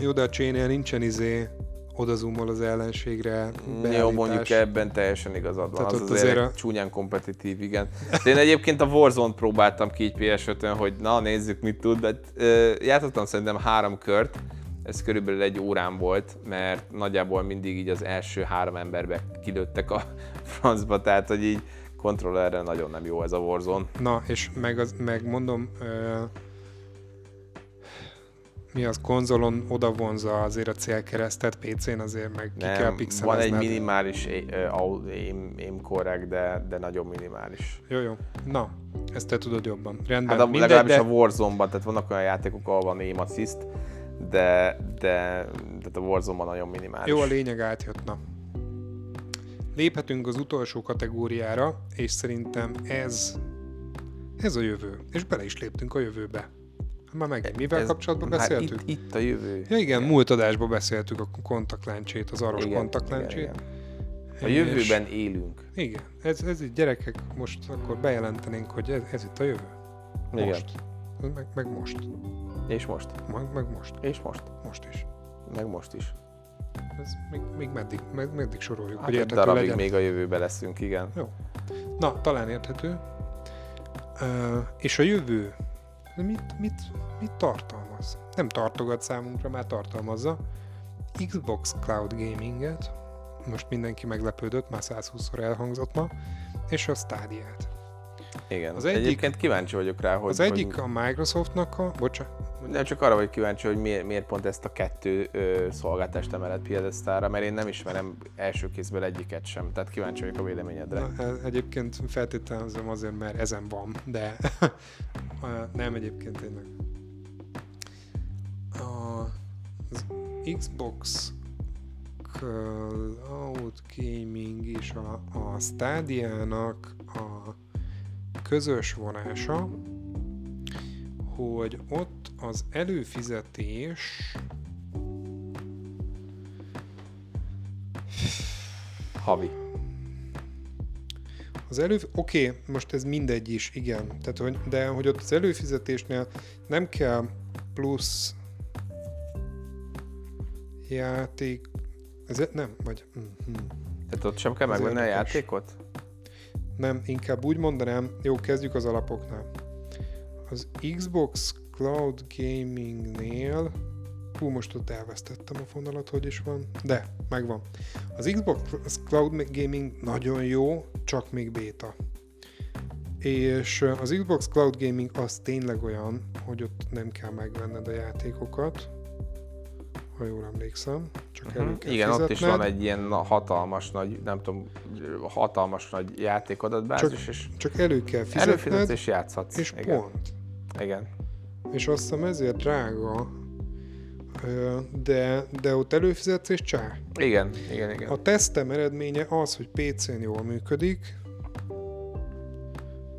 jó, de a Csénél nincsen izé odazoomol az ellenségre Jó, beállítás. mondjuk ebben teljesen igazad van. Tehát Az azért, azért a- csúnyán kompetitív, igen. De én egyébként a Warzone-t próbáltam ki így PS5-ön, hogy na nézzük mit tud, de ö, játszottam szerintem három kört, ez körülbelül egy órán volt, mert nagyjából mindig így az első három emberbe kilőttek a francba, tehát hogy így kontrollerre nagyon nem jó ez a Warzone. Na, és meg, az, meg mondom, ö, mi az konzolon oda vonza azért a célkeresztet, PC-n azért meg ki kell Nem, van pixelezned. egy minimális eh, au- aim, korrekt, de, de nagyon minimális. Jó, jó. Na, ezt te tudod jobban. Rendben. Hát a, Mindegy, legalábbis de... a Warzone-ban, tehát vannak olyan játékok, ahol van aim assist, de, de, de a warzone nagyon minimális. Jó, a lényeg átjött, na. Léphetünk az utolsó kategóriára, és szerintem ez, ez a jövő. És bele is léptünk a jövőbe. Már megint mivel Ez- kapcsolatban hát beszéltünk? itt, itt a jövő. Ja igen, múlt adásban beszéltük a kontaktláncsét, az aros igen, igen. A És- jövőben élünk. Igen, ez, ez így gyerekek, most akkor bejelentenénk, hogy ez, ez itt a jövő. Igen. Most. Meg, meg most. És most. Meg, meg most. És most. Most is. Meg most is. Ez még, még meddig, med, meddig soroljuk, Hát hogy érthető darabig legyen. még a jövőben leszünk, igen. Jó. Na, talán érthető. Uh, és a jövő, mit, mit, mit tartalmaz? Nem tartogat számunkra, már tartalmazza. Xbox Cloud Gaminget, most mindenki meglepődött, már 120-szor elhangzott ma, és a Stadia-t. Igen. Az egyik- Egyébként kíváncsi vagyok rá, hogy... Az egyik hogy, a Microsoftnak a, bocsánat, de csak arra vagyok kíváncsi, hogy miért, miért pont ezt a kettő ö, szolgáltást emelett piedesztára, mert én nem ismerem első kézből egyiket sem. Tehát kíváncsi vagyok a véleményedre. Na, e- egyébként feltételezem azért, mert ezen van, de nem egyébként tényleg. A, az Xbox Cloud Gaming és a, a Stadia-nak a közös vonása, hogy ott az előfizetés Havi. Az elő... Oké, okay, most ez mindegy is, igen. Tehát, hogy, de hogy ott az előfizetésnél nem kell plusz játék... Ez nem, vagy... Mm-hmm. Tehát ott sem kell megvenni a játékot? Nem, inkább úgy mondanám, jó, kezdjük az alapoknál. Az Xbox Cloud Gamingnél Hú, most ott elvesztettem a fonalat, hogy is van. De, megvan. Az Xbox Cloud Gaming nagyon jó, csak még béta. És az Xbox Cloud Gaming az tényleg olyan, hogy ott nem kell megvenned a játékokat, ha jól emlékszem. Csak kell Igen, ott is fizetned. van egy ilyen hatalmas nagy, nem tudom, hatalmas nagy játékadatbázis, és Csak elő kell fizetned, előfizetsz és játszhatsz. és Igen. pont. Igen. És azt hiszem ezért drága, de, de ott előfizetsz és csá. Igen, igen, igen. A tesztem eredménye az, hogy PC-n jól működik,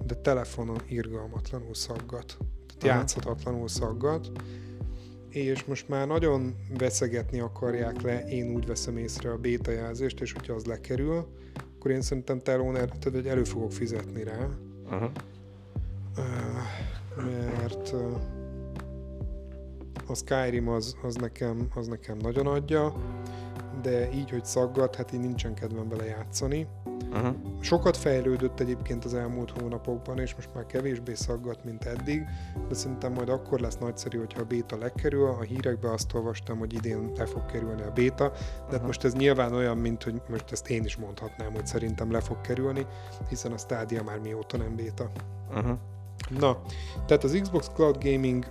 de telefonon irgalmatlanul szaggat. Tehát Aha. játszhatatlanul szaggat. És most már nagyon veszegetni akarják le, én úgy veszem észre a beta jelzést, és hogyha az lekerül, akkor én szerintem telón el, tehát hogy elő fogok fizetni rá. Ö, mert a Skyrim az, az, nekem, az nekem nagyon adja, de így, hogy szaggat, hát így nincsen kedvem vele játszani. Uh-huh. Sokat fejlődött egyébként az elmúlt hónapokban, és most már kevésbé szaggat, mint eddig, de szerintem majd akkor lesz nagyszerű, hogyha a béta lekerül. A hírekben azt olvastam, hogy idén le fog kerülni a béta, de hát most ez nyilván olyan, mint hogy most ezt én is mondhatnám, hogy szerintem le fog kerülni, hiszen a Stadia már mióta nem béta. Uh-huh. Na, tehát az Xbox Cloud Gaming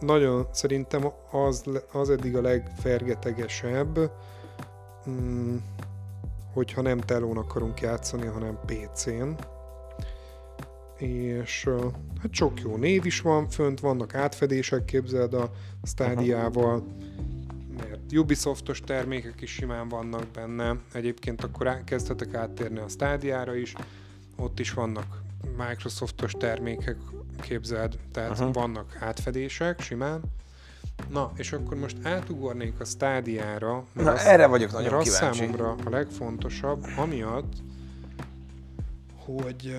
nagyon szerintem az, az eddig a legfergetegesebb, mm, hogyha nem telón akarunk játszani, hanem PC-n. És hát sok jó név is van fönt, vannak átfedések, képzeld a Stadia-val, mert Ubisoftos termékek is simán vannak benne. Egyébként akkor kezdhetek áttérni a Stadia-ra is, ott is vannak Microsoftos termékek, képzeld, tehát Aha. vannak átfedések simán. Na, és akkor most átugornék a stádiára, mert Na, az, erre vagyok mert nagyon az kíváncsi. számomra a legfontosabb, amiatt, hogy...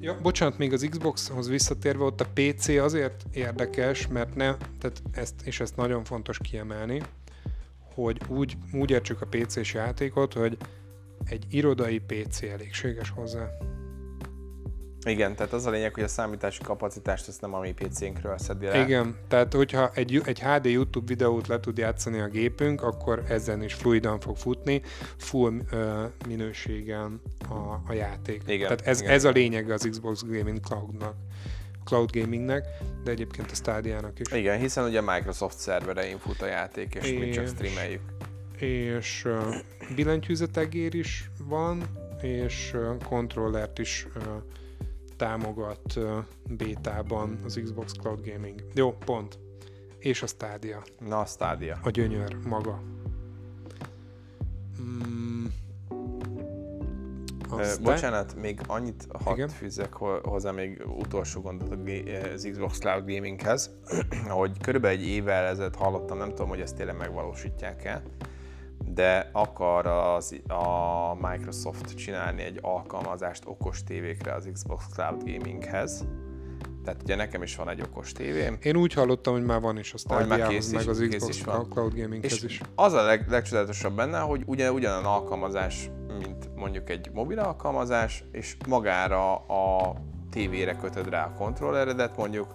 Ja, bocsánat, még az Xboxhoz visszatérve, ott a PC azért érdekes, mert ne, tehát ezt, és ezt nagyon fontos kiemelni, hogy úgy, úgy értsük a PC-s játékot, hogy egy irodai PC elégséges hozzá. Igen, tehát az a lényeg, hogy a számítási kapacitást ezt nem a mi PC-nkről szedi le. Igen, tehát hogyha egy, egy HD YouTube videót le tud játszani a gépünk, akkor ezen is fluidan fog futni, full ö, minőségen a, a játék. Igen, tehát ez, igen. ez a lényeg az Xbox Gaming Cloud-nak, Cloud Gamingnek, de egyébként a Stadia-nak is. Igen, hiszen ugye a Microsoft szerverein fut a játék, és, mi csak És- streameljük. és uh, billentyűzetegér is van, és uh, kontrollert is uh, támogat bétában az Xbox Cloud Gaming. Jó, pont. és a Stadia. Na, a Stadia. A gyönyör maga. Mm. Aztán- bocsánat, még annyit hadd Igen. fűzzek ho- hozzá még utolsó gondot az Xbox Cloud Gaminghez, hogy körülbelül egy évvel ezelőtt hallottam, nem tudom, hogy ezt tényleg megvalósítják-e, de akar az, a Microsoft csinálni egy alkalmazást okos tévékre az Xbox Cloud Gaminghez. Tehát ugye nekem is van egy okos tévém, Én úgy hallottam, hogy már van is a Stadia-hoz, meg az Xbox is van. Cloud Gaminghez és is. az a leg, legcsodálatosabb benne, hogy ugye ugyanan alkalmazás, mint mondjuk egy mobil alkalmazás, és magára a tévére kötöd rá a kontrolleredet mondjuk,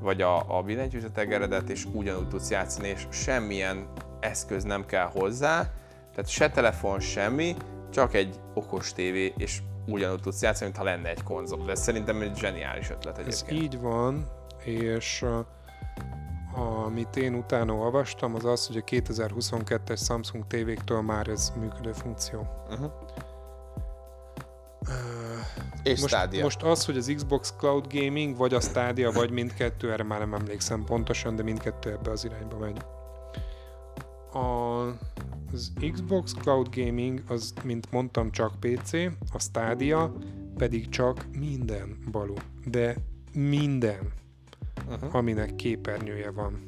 vagy a, a billentyűzetegeredet, és ugyanúgy tudsz játszani, és semmilyen eszköz nem kell hozzá, tehát se telefon, semmi, csak egy okos tévé, és ugyanúgy tudsz játszani, mintha lenne egy konzol. De ez szerintem egy zseniális ötlet Ez egyébként. így van, és amit én utána olvastam, az az, hogy a 2022-es Samsung tévéktől már ez működő funkció. Uh-huh. Uh, És most, Stadia. most az, hogy az Xbox Cloud Gaming, vagy a Stadia, vagy mindkettő, erre már nem emlékszem pontosan, de mindkettő ebbe az irányba megy. Az Xbox Cloud Gaming az, mint mondtam, csak PC, a Stadia pedig csak minden balú. De minden, Uh-huh. aminek képernyője van.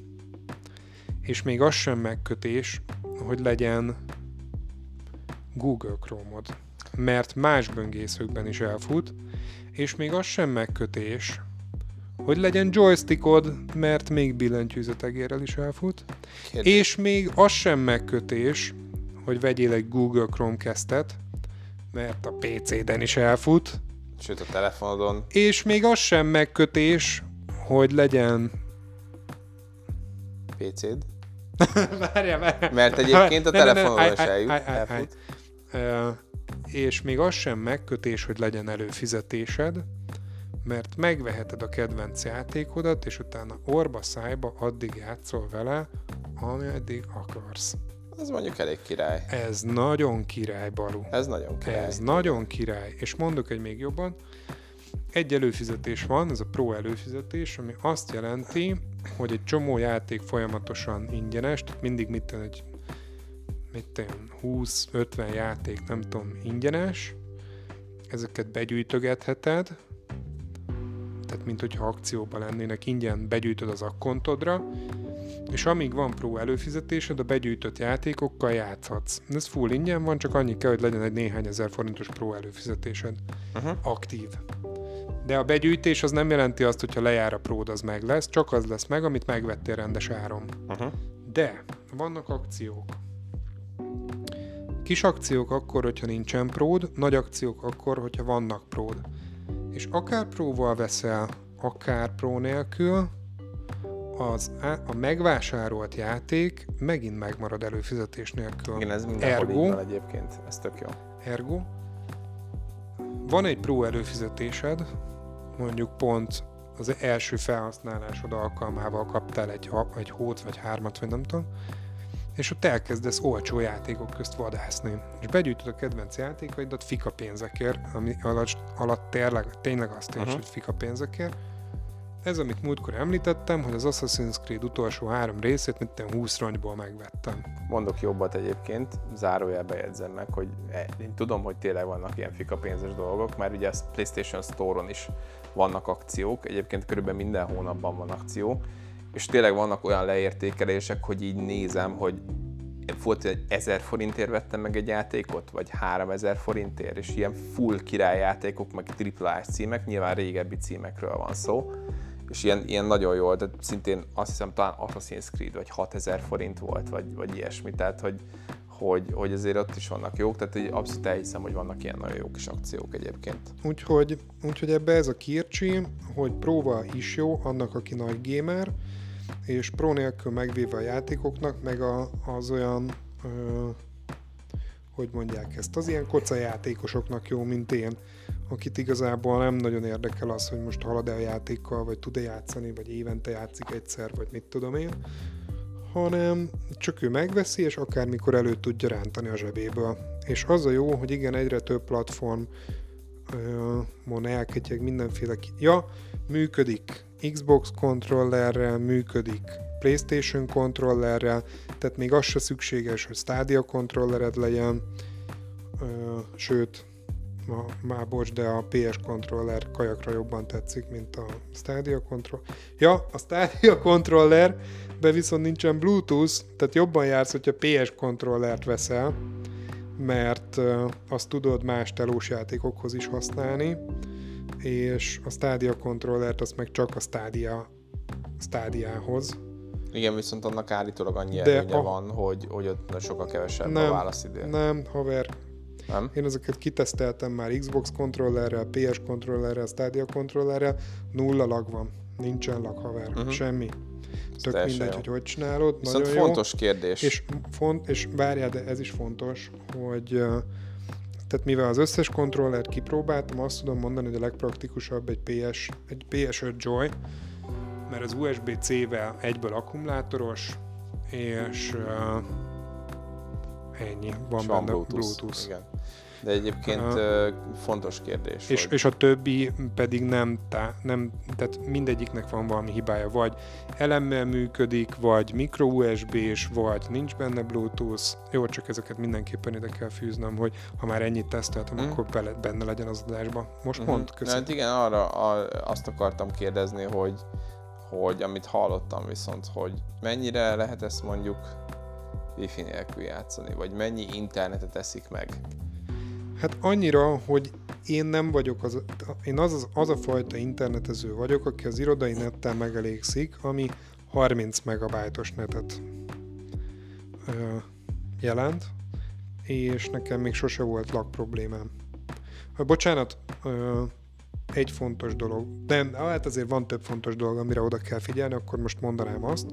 És még az sem megkötés, hogy legyen Google Chrome-od. Mert más böngészőkben is elfut, és még az sem megkötés, hogy legyen joystickod, mert még billentyűzetegérrel is elfut. Kérdés. És még az sem megkötés, hogy vegyél egy Google Chromecast-et, mert a PC-den is elfut. Sőt, a telefonodon És még az sem megkötés, hogy legyen... PC-d. Várjál, várjál. Mert egyébként a telefonodon is eljut, elfut. És még az sem megkötés, hogy legyen előfizetésed, mert megveheted a kedvenc játékodat, és utána orba szájba addig játszol vele, ameddig akarsz. Az mondjuk elég király. Ez nagyon király, Balú. Ez nagyon király. Ez nagyon király. És mondok egy még jobban, egy előfizetés van, ez a Pro előfizetés, ami azt jelenti, hogy egy csomó játék folyamatosan ingyenes, tehát mindig mit egy mit tudom, 20-50 játék, nem tudom, ingyenes, ezeket begyűjtögetheted, tehát mint hogyha akcióban lennének, ingyen begyűjtöd az akkontodra, és amíg van Pro előfizetésed, a begyűjtött játékokkal játszhatsz. Ez full ingyen van, csak annyi kell, hogy legyen egy néhány ezer forintos Pro előfizetésed. Uh-huh. Aktív. De a begyűjtés az nem jelenti azt, hogyha lejár a pród, az meg lesz, csak az lesz meg, amit megvettél rendes áron. Uh-huh. De vannak akciók. Kis akciók akkor, hogyha nincsen pród, nagy akciók akkor, hogyha vannak pród. És akár próval veszel, akár pró nélkül, az a megvásárolt játék megint megmarad előfizetés nélkül. Igen, ez mindenhol Ergo? így van egyébként. Ez tök jó. Ergo, van egy Pro előfizetésed, mondjuk pont az első felhasználásod alkalmával kaptál egy, egy hót vagy hármat, vagy nem tudom, és ott elkezdesz olcsó játékok közt vadászni. És begyűjtöd a kedvenc játékaidat fika pénzekért, ami alatt, alatt tényleg, tényleg azt érts, Mhm. hogy fika pénzekért. Ez, amit múltkor említettem, hogy az Assassin's Creed utolsó három részét, mint tudom, 20 rongyból megvettem. Mondok jobbat egyébként, zárójelbe jegyzem meg, hogy e- én tudom, hogy tényleg vannak ilyen fika pénzes dolgok, mert ugye a PlayStation Store-on is vannak akciók, egyébként körülbelül minden hónapban van akció, és tényleg vannak olyan leértékelések, hogy így nézem, hogy volt, hogy 1000 forintért vettem meg egy játékot, vagy 3000 forintért, és ilyen full királyjátékok, meg AAA címek, nyilván régebbi címekről van szó, és ilyen, ilyen nagyon jól, de szintén azt hiszem talán Assassin's Creed, vagy 6000 forint volt, vagy, vagy ilyesmi, tehát hogy, hogy, hogy azért ott is vannak jók, tehát hogy abszolút elhiszem, hogy vannak ilyen nagyon jó kis akciók egyébként. Úgyhogy, úgyhogy ebbe ez a kircsi, hogy próval is jó annak, aki nagy gamer, és pro nélkül megvéve a játékoknak, meg a, az olyan, ö, hogy mondják ezt, az ilyen koca játékosoknak jó, mint én, akit igazából nem nagyon érdekel az, hogy most halad-e a játékkal, vagy tud-e játszani, vagy évente játszik egyszer, vagy mit tudom én, hanem csak ő megveszi, és akármikor elő tudja rántani a zsebéből. És az a jó, hogy igen, egyre több platform mon elketyeg mindenféle... Ki- ja, működik Xbox kontrollerrel, működik PlayStation kontrollerrel, tehát még az se szükséges, hogy Stadia kontrollered legyen, sőt, ma, már bocs, de a PS controller kajakra jobban tetszik, mint a Stadia controller. Ja, a Stadia controller, be viszont nincsen Bluetooth, tehát jobban jársz, hogyha PS kontrollert veszel, mert azt tudod más telós játékokhoz is használni, és a Stadia kontrollert azt meg csak a Stadia stádiához. Igen, viszont annak állítólag annyi De előnye a- van, hogy, hogy ott sokkal kevesebb Nem, a válaszidő. Nem, haver, Nem? én ezeket kiteszteltem már Xbox kontrollerrel, PS kontrollerrel, Stadia kontrollerrel, nulla lag van, nincsen lag, haver, uh-huh. semmi. Tök teljesen mindegy, jó. hogy hogy csinálod, Viszont nagyon fontos kérdés. jó. És, font, és várjál, de ez is fontos, hogy ö, tehát mivel az összes kontrollert kipróbáltam, azt tudom mondani, hogy a legpraktikusabb egy, PS, egy PS5 Joy, mert az USB-C-vel egyből akkumulátoros, és uh, ennyi, van és benne van Bluetooth. Bluetooth. Igen. De egyébként ö, fontos kérdés, És, hogy és a többi pedig nem, tá, nem, tehát mindegyiknek van valami hibája, vagy elemmel működik, vagy micro USB-s, vagy nincs benne Bluetooth. Jó, csak ezeket mindenképpen ide kell fűznöm, hogy ha már ennyit teszteltem, Mhm. akkor bele, benne legyen az adásba. Most Mhm. mond, köszönöm. Hát igen, arra a, azt akartam kérdezni, hogy, hogy amit hallottam viszont, hogy mennyire lehet ezt mondjuk wifi nélkül játszani, vagy mennyi internetet eszik meg. Hát annyira, hogy én nem vagyok az, én az, az, az a fajta internetező vagyok, aki az irodai nettel megelégszik, ami 30 megabájtos netet ö, jelent, és nekem még sose volt lag problémám. Ö, Bocsánat, ö, egy fontos dolog, de hát azért van több fontos dolog, amire oda kell figyelni, akkor most mondanám azt.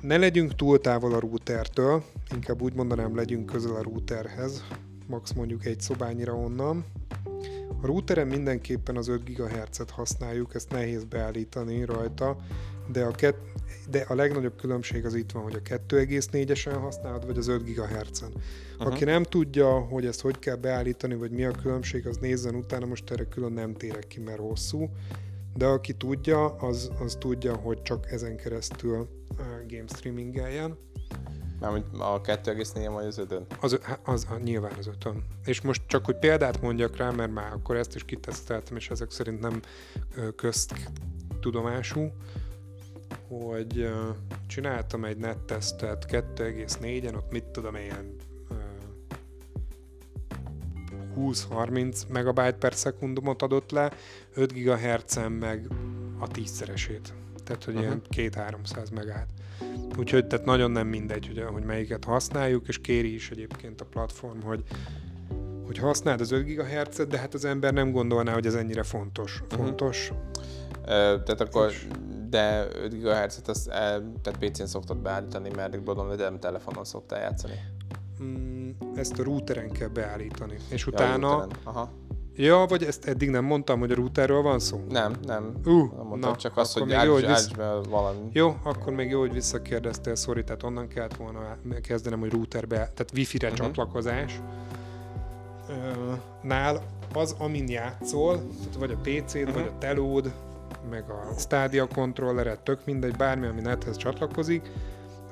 Ne legyünk túl távol a routertől, inkább úgy mondanám, legyünk közel a routerhez, max mondjuk egy szobányira onnan. A routeren mindenképpen az 5 GHz-et használjuk, ezt nehéz beállítani rajta, de a, ket, de a legnagyobb különbség az itt van, hogy a 2,4-esen használod, vagy az 5 GHz-en. Mhm. Aki nem tudja, hogy ezt hogy kell beállítani, vagy mi a különbség, az nézzen utána, most erre külön nem térek ki, mert hosszú. De aki tudja, az, az tudja, hogy csak ezen keresztül game streamingeljen. Mármint a 2,4 vagy az 5 Az, az, az a, nyilván az ötön. És most csak, hogy példát mondjak rá, mert már akkor ezt is kiteszteltem, és ezek szerint nem ö, köztudomású, hogy csináltam egy nettesztet 2,4-en, ott mit tudom, ilyen ö, 20-30 megabyte per szekundumot adott le, 5 GHz-en meg a tízszeresét. Tehát, hogy Aha. ilyen 2-300 megát. Úgyhogy tehát nagyon nem mindegy, hogy, hogy melyiket használjuk, és kéri is egyébként a platform, hogy hogy használd az 5 GHz-et, de hát az ember nem gondolná, hogy ez ennyire fontos. Mhm. Fontos. Ö, tehát akkor, És- de 5 GHz-et azt, tehát PC-n szoktad beállítani, mert gondolom, hogy nem telefonon szoktál játszani. Mm, ezt a routeren kell beállítani. És Ja, utána... Aha. Ja, vagy ezt eddig nem mondtam, hogy a routerről van szó? Nem, nem. Uh, nem mondtam, na, csak azt, hogy még jó, hogy állíts, vissz- állíts be valami. Jó, akkor még jó, hogy visszakérdeztél, sorry, tehát onnan kellett volna kezdenem, hogy routerbe, tehát wifi-re Mhm. uh-huh. csatlakozás. Ö, nál az, amin játszol, tehát vagy a PC-d, uh-huh. vagy a telód, meg a Stadia kontrolleret, tök mindegy, bármi, ami nethez csatlakozik,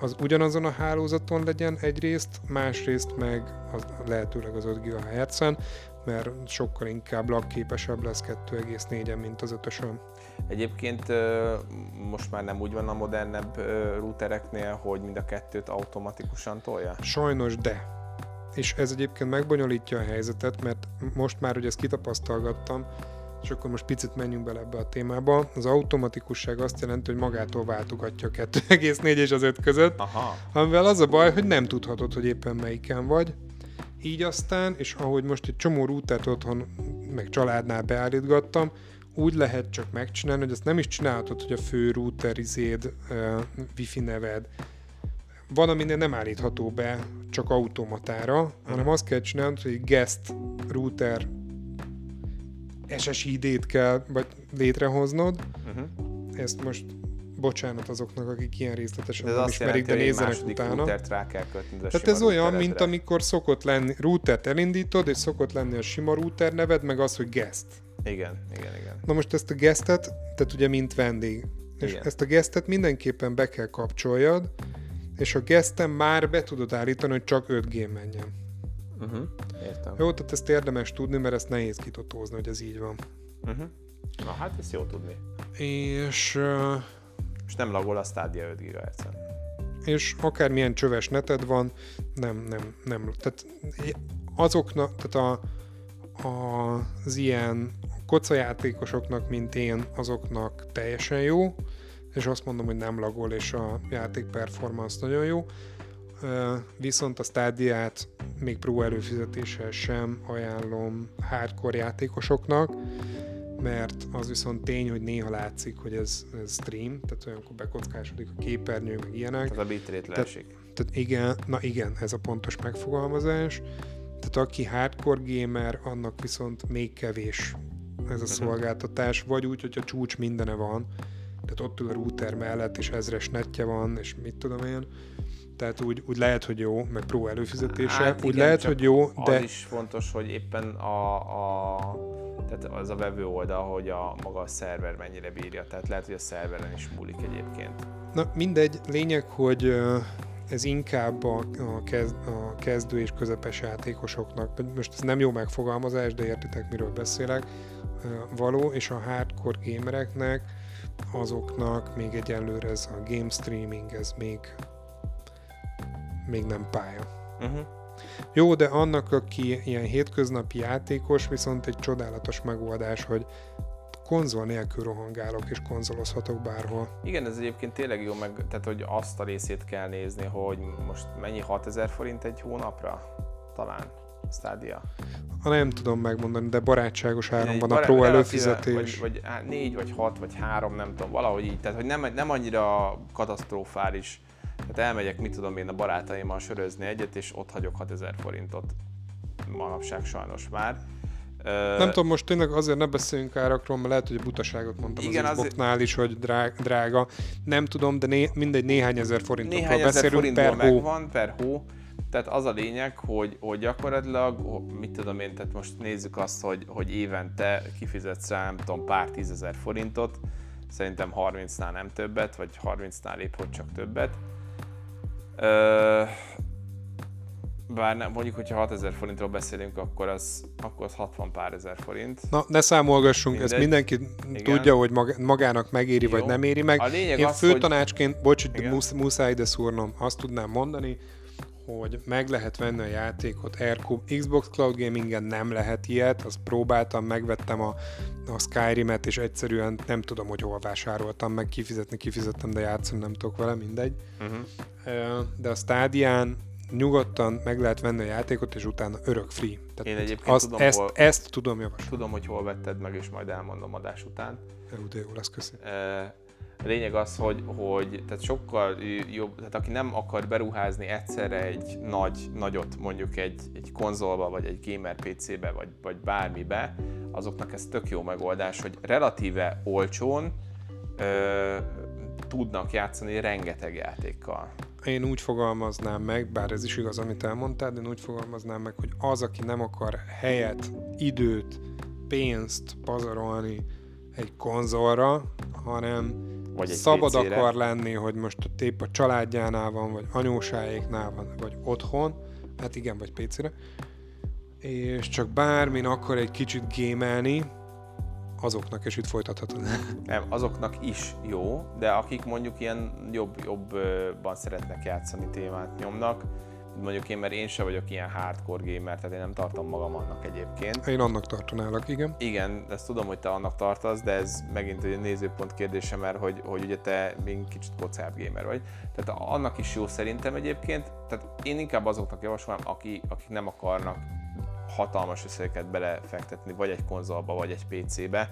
az ugyanazon a hálózaton legyen egyrészt, másrészt meg az, lehetőleg az 5 GHz-en, mert sokkal inkább lagképesebb lesz 2,4-en, mint az 5-ösön. Egyébként most már nem úgy van a modernebb routereknél, hogy mind a kettőt automatikusan tolja? Sajnos de. És ez egyébként megbonyolítja a helyzetet, mert most már, hogy ezt kitapasztalgattam, és akkor most picit menjünk bele ebbe a témába. Az automatikusság azt jelenti, hogy magától váltogatja a 2,4 és az 5 között, Aha. amivel az a baj, hogy nem tudhatod, hogy éppen melyiken vagy. Így aztán, és ahogy most egy csomó routert otthon, meg családnál beállítgattam, úgy lehet csak megcsinálni, hogy ezt nem is csinálhatod, hogy a fő router izéd, uh, wifi neved, van, aminél nem állítható be csak automatára, hanem azt kell csinálnod, hogy guest router SSID-t kell vagy létrehoznod. Uh-huh. Ezt most bocsánat azoknak, akik ilyen részletesen De ez nem ismerik, jelenti, de nézzenek utána. rá kell kötni. a Tehát ez olyan, mint amikor szokott lenni, routert elindítod, és szokott lenni a sima router neved, meg az, hogy guest. Igen, igen, igen. Na most ezt a guestet, tehát ugye mint vendég, És Igen. ezt a gesztet mindenképpen be kell kapcsoljad, és a geszten már be tudod állítani, hogy csak 5G menjen. Uh-huh. Értem. Jó, tehát ezt érdemes tudni, mert ezt nehéz kitotózni, hogy ez így van. Uh-huh. Na hát ezt jó tudni. És, ö, És nem lagol a Stadia 5 GHz-en. és akármilyen csöves neted van, nem, nem, nem. Tehát azoknak, tehát a, a, az ilyen kocajátékosoknak, mint én, azoknak teljesen jó, és azt mondom, hogy nem lagol, és a játék performance nagyon jó. Viszont a stádiát még pro előfizetéssel sem ajánlom hardcore játékosoknak, mert az viszont tény, hogy néha látszik, hogy ez, ez stream, tehát olyankor bekockásodik a képernyő, meg ilyenek. Tehát a bitrate leesik. Tehát igen, na igen, ez a pontos megfogalmazás. Tehát aki hardcore gamer, annak viszont még kevés ez a szolgáltatás, vagy úgy, hogy a csúcs mindene van, tehát ott ül a router mellett, és ezres netje van, és mit tudom én. Tehát úgy, úgy lehet, hogy jó, meg pro előfizetése, Hát úgy igen, lehet, hogy jó, De... Az is fontos, hogy éppen a, a tehát az a vevő oldal, hogy a maga a szerver mennyire bírja. Tehát lehet, hogy a szerveren is múlik egyébként. Na mindegy, lényeg, hogy ez inkább a, a, kezd, a kezdő és közepes játékosoknak, most ez nem jó megfogalmazás, de értitek, miről beszélek, való, és a hardcore gamereknek, azoknak még egyelőre ez a game streaming, ez még, még nem pálya. Uh-huh. Jó, de annak, aki ilyen hétköznapi játékos, viszont egy csodálatos megoldás, hogy konzol nélkül rohangálok és konzolozhatok bárhol. Igen, ez egyébként tényleg jó, meg, tehát hogy azt a részét kell nézni, hogy most mennyi 6000 forint egy hónapra? Talán. Stadia. Ha nem tudom megmondani, de barátságos áron van a pro előfizetés. Vagy, vagy hát négy, vagy hat, vagy három, nem tudom, valahogy így. Tehát, hogy nem, nem annyira katasztrofális. Tehát elmegyek, mit tudom én, a barátaimmal sörözni egyet, és ott hagyok 6000 forintot manapság sajnos már. Nem tudom, most tényleg azért ne beszéljünk árakról, mert lehet, hogy butaságot mondtam Igen, az azért- is, hogy drág, drága. Nem tudom, de né, mindegy néhány ezer forintokról néhány ezer beszélünk per hó. megvan, per hó. Tehát az a lényeg, hogy, hogy gyakorlatilag, mit tudom én, tehát most nézzük azt, hogy, hogy évente kifizetsz rá, nem tudom, pár tízezer forintot, szerintem 30-nál nem többet, vagy 30-nál épp hogy csak többet. Bár nem, mondjuk, hogyha 6000 forintról beszélünk, akkor az, akkor az 60 pár ezer forint. Na, ne számolgassunk, Mindegy. ezt mindenki Igen. tudja, hogy magának megéri, Jó. vagy nem éri meg. A lényeg Én az, fő hogy- bocs, hogy Igen. musz, muszáj ide szúrnom, azt tudnám mondani, hogy meg lehet venni a játékot Aircube. Xbox Cloud Gamingen nem lehet ilyet, azt próbáltam, megvettem a, a Skyrim-et, és egyszerűen nem tudom, hogy hol vásároltam meg, kifizetni kifizettem, de játszani nem tudok vele, mindegy. Uh-huh. De a Stadián nyugodtan meg lehet venni a játékot, és utána örök free. Tehát Én egyébként azt, tudom, ezt, hol- ezt tudom javasolni. Tudom, hogy hol vetted meg, és majd elmondom adás után. Jó, de jó lesz, köszi. A lényeg az, hogy, hogy tehát sokkal jobb, tehát aki nem akar beruházni egyszerre egy nagy, nagyot mondjuk egy, egy konzolba, vagy egy gamer PC-be, vagy, vagy bármibe, azoknak ez tök jó megoldás, hogy relatíve olcsón ö, tudnak játszani rengeteg játékkal. Én úgy fogalmaznám meg, bár ez is igaz, amit elmondtál, de én úgy fogalmaznám meg, hogy az, aki nem akar helyet, időt, pénzt pazarolni egy konzolra, hanem Vagy egy szabad PC-re. akar lenni, hogy most épp a családjánál van, vagy anyósáéknál van, vagy otthon, hát igen, vagy PC-re, és csak bármin akar egy kicsit gémelni, azoknak, és itt folytathatod. Nem, azoknak is jó, de akik mondjuk ilyen jobb, jobban szeretnek játszani témát nyomnak, mondjuk én, mert én sem vagyok ilyen hardcore gamer, tehát én nem tartom magam annak egyébként. Én annak tartanálak, igen. Igen, ezt tudom, hogy te annak tartasz, de ez megint egy nézőpont kérdése, mert hogy, hogy ugye te még kicsit kocább gamer vagy. Tehát annak is jó szerintem egyébként. Tehát én inkább azoknak javasolom, aki, akik nem akarnak hatalmas összegeket belefektetni, vagy egy konzolba, vagy egy PC-be,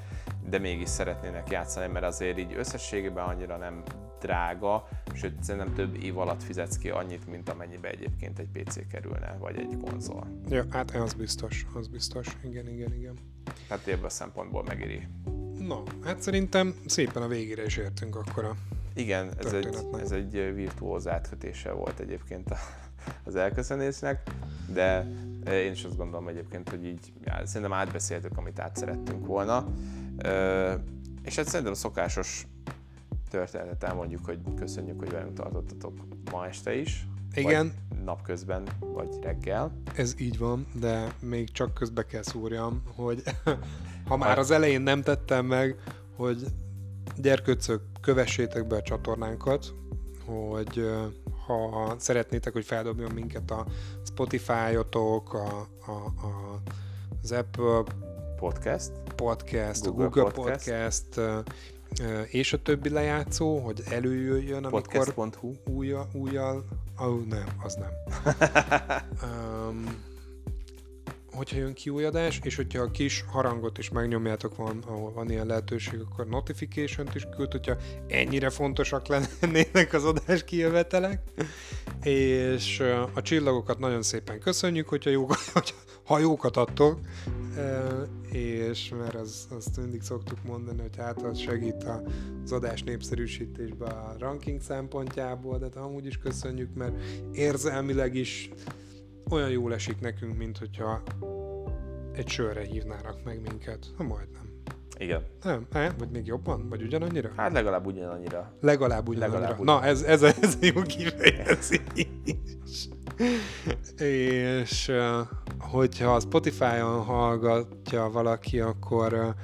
de mégis szeretnének játszani, mert azért így összességében annyira nem drága, sőt szerintem több év alatt fizetsz ki annyit, mint amennyibe egyébként egy PC kerülne, vagy egy konzol. Ja, hát az biztos, az biztos. Igen, igen, igen. Tehát ebből a szempontból megéri. Na, hát szerintem szépen a végére is értünk akkor a... Igen, ez egy, ez egy virtuóz átkötése volt egyébként a, az elköszönésnek, de én is azt gondolom egyébként, hogy így já, szerintem átbeszéltük, amit át szerettünk volna. Ö, és hát szerintem szokásos történetet elmondjuk, hogy köszönjük, hogy velünk tartottatok ma este is. Igen. Vagy napközben, vagy reggel. Ez így van, de még csak közbe kell szúrjam, hogy ha már az elején nem tettem meg, hogy gyerkőcök, kövessétek be a csatornánkat, hogy ha szeretnétek, hogy feldobjon minket a Spotify-otok, a, a, a, az Apple Podcast, Podcast Google, Google Podcast, Podcast és a többi lejátszó, hogy előjöjjön, amikor podcast.hu újjal, újjal oh, nem, az nem. um, hogyha jön ki új adás, és hogyha a kis harangot is megnyomjátok, van, ahol van ilyen lehetőség, akkor notification-t is küld, hogyha ennyire fontosak lennének az adás kijövetelek. És a csillagokat nagyon szépen köszönjük, hogyha jókat, ha jókat adtok, és mert az, azt mindig szoktuk mondani, hogy hát az segít az adás népszerűsítésbe a ranking szempontjából, de amúgy is köszönjük, mert érzelmileg is olyan jól esik nekünk, mint hogyha egy sörre hívnának meg minket. Ha majdnem. Igen. Nem, ne? vagy még jobban? Vagy ugyanannyira? Hát legalább ugyanannyira. Legalább ugyanannyira. Legalább ugyanannyira. Na, ez, ez, ez jó kifejezés. És hogyha a Spotify-on hallgatja valaki, akkor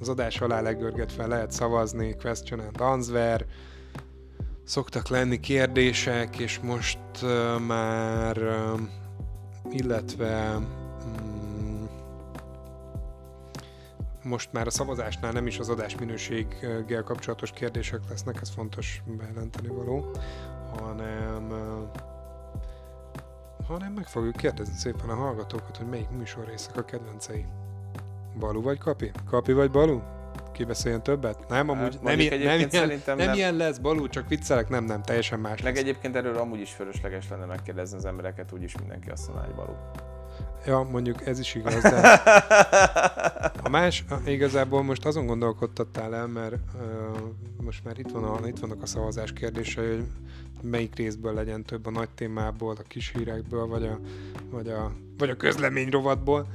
az adás alá legörgetve lehet szavazni, question and answer, szoktak lenni kérdések, és most már illetve mm, most már a szavazásnál nem is az adás minőséggel kapcsolatos kérdések lesznek, ez fontos bejelenteni való, hanem hanem meg fogjuk kérdezni szépen a hallgatókat, hogy melyik műsorrészek a kedvencei. Balu vagy Kapi? Kapi vagy Balu? Ki beszéljen többet? Nem, amúgy hát, nem, nem, nem, ilyen, nem, nem ilyen lesz, Balú, csak viccelek, nem, nem, teljesen más Meg lesz. egyébként erről amúgy is fölösleges lenne megkérdezni az embereket, úgyis mindenki azt mondja, hogy Balú. Ja, mondjuk ez is igaz, de a más, igazából most azon gondolkodtattál el, mert uh, most már itt, van a, itt vannak a szavazás kérdései, hogy melyik részből legyen több a nagy témából, a kis hírekből, vagy a, vagy a, vagy a közlemény rovatból,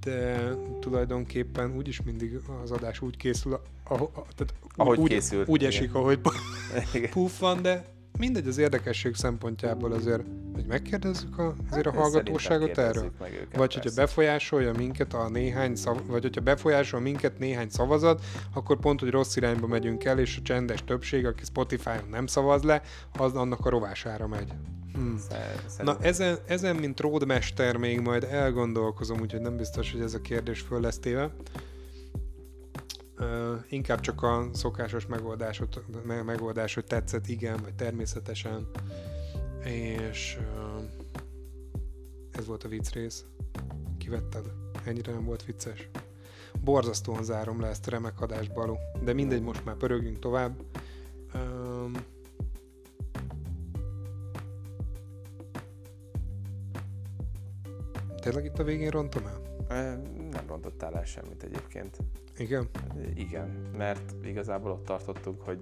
de tulajdonképpen úgyis mindig az adás úgy készül, ahogy, tehát ahogy úgy, készült, úgy esik, igen. ahogy puff van, de mindegy az érdekesség szempontjából azért, hogy megkérdezzük a, azért hát a hallgatóságot erről. Meg őket, vagy hogyha befolyásolja minket a néhány szav, vagy hogyha befolyásol minket néhány szavazat, akkor pont, hogy rossz irányba megyünk el, és a csendes többség, aki Spotify-on nem szavaz le, az annak a rovására megy. Hmm. Na ezen, ezen, mint ródmester még majd elgondolkozom, úgyhogy nem biztos, hogy ez a kérdés föl lesz téve. Inkább csak a szokásos megoldásot, megoldás, hogy tetszett, igen, vagy természetesen. És ez volt a vicc rész. Kivetted? Ennyire nem volt vicces? Borzasztóan zárom le ezt a remek adást, Balu. De mindegy, most már pörögjünk tovább. Um, tényleg itt a végén rontom el? Nem rontottál el semmit egyébként. Igen? Igen, mert igazából ott tartottunk, hogy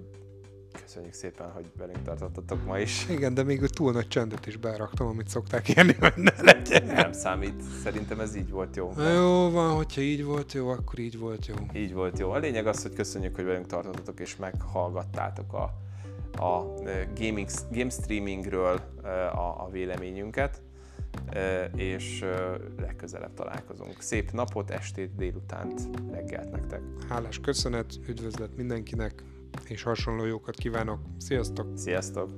köszönjük szépen, hogy velünk tartottatok ma is. Igen, de még túl nagy csendet is beraktam, amit szokták érni, hogy ne legyen. Nem számít, szerintem ez így volt jó. Na jó van, hogyha így volt jó, akkor így volt jó. Így volt jó. A lényeg az, hogy köszönjük, hogy velünk tartottatok és meghallgattátok a, a gaming, game streamingről a, a véleményünket és legközelebb találkozunk. Szép napot, estét, délutánt, reggelt nektek. Hálás köszönet, üdvözlet mindenkinek, és hasonló jókat kívánok. Sziasztok! Sziasztok!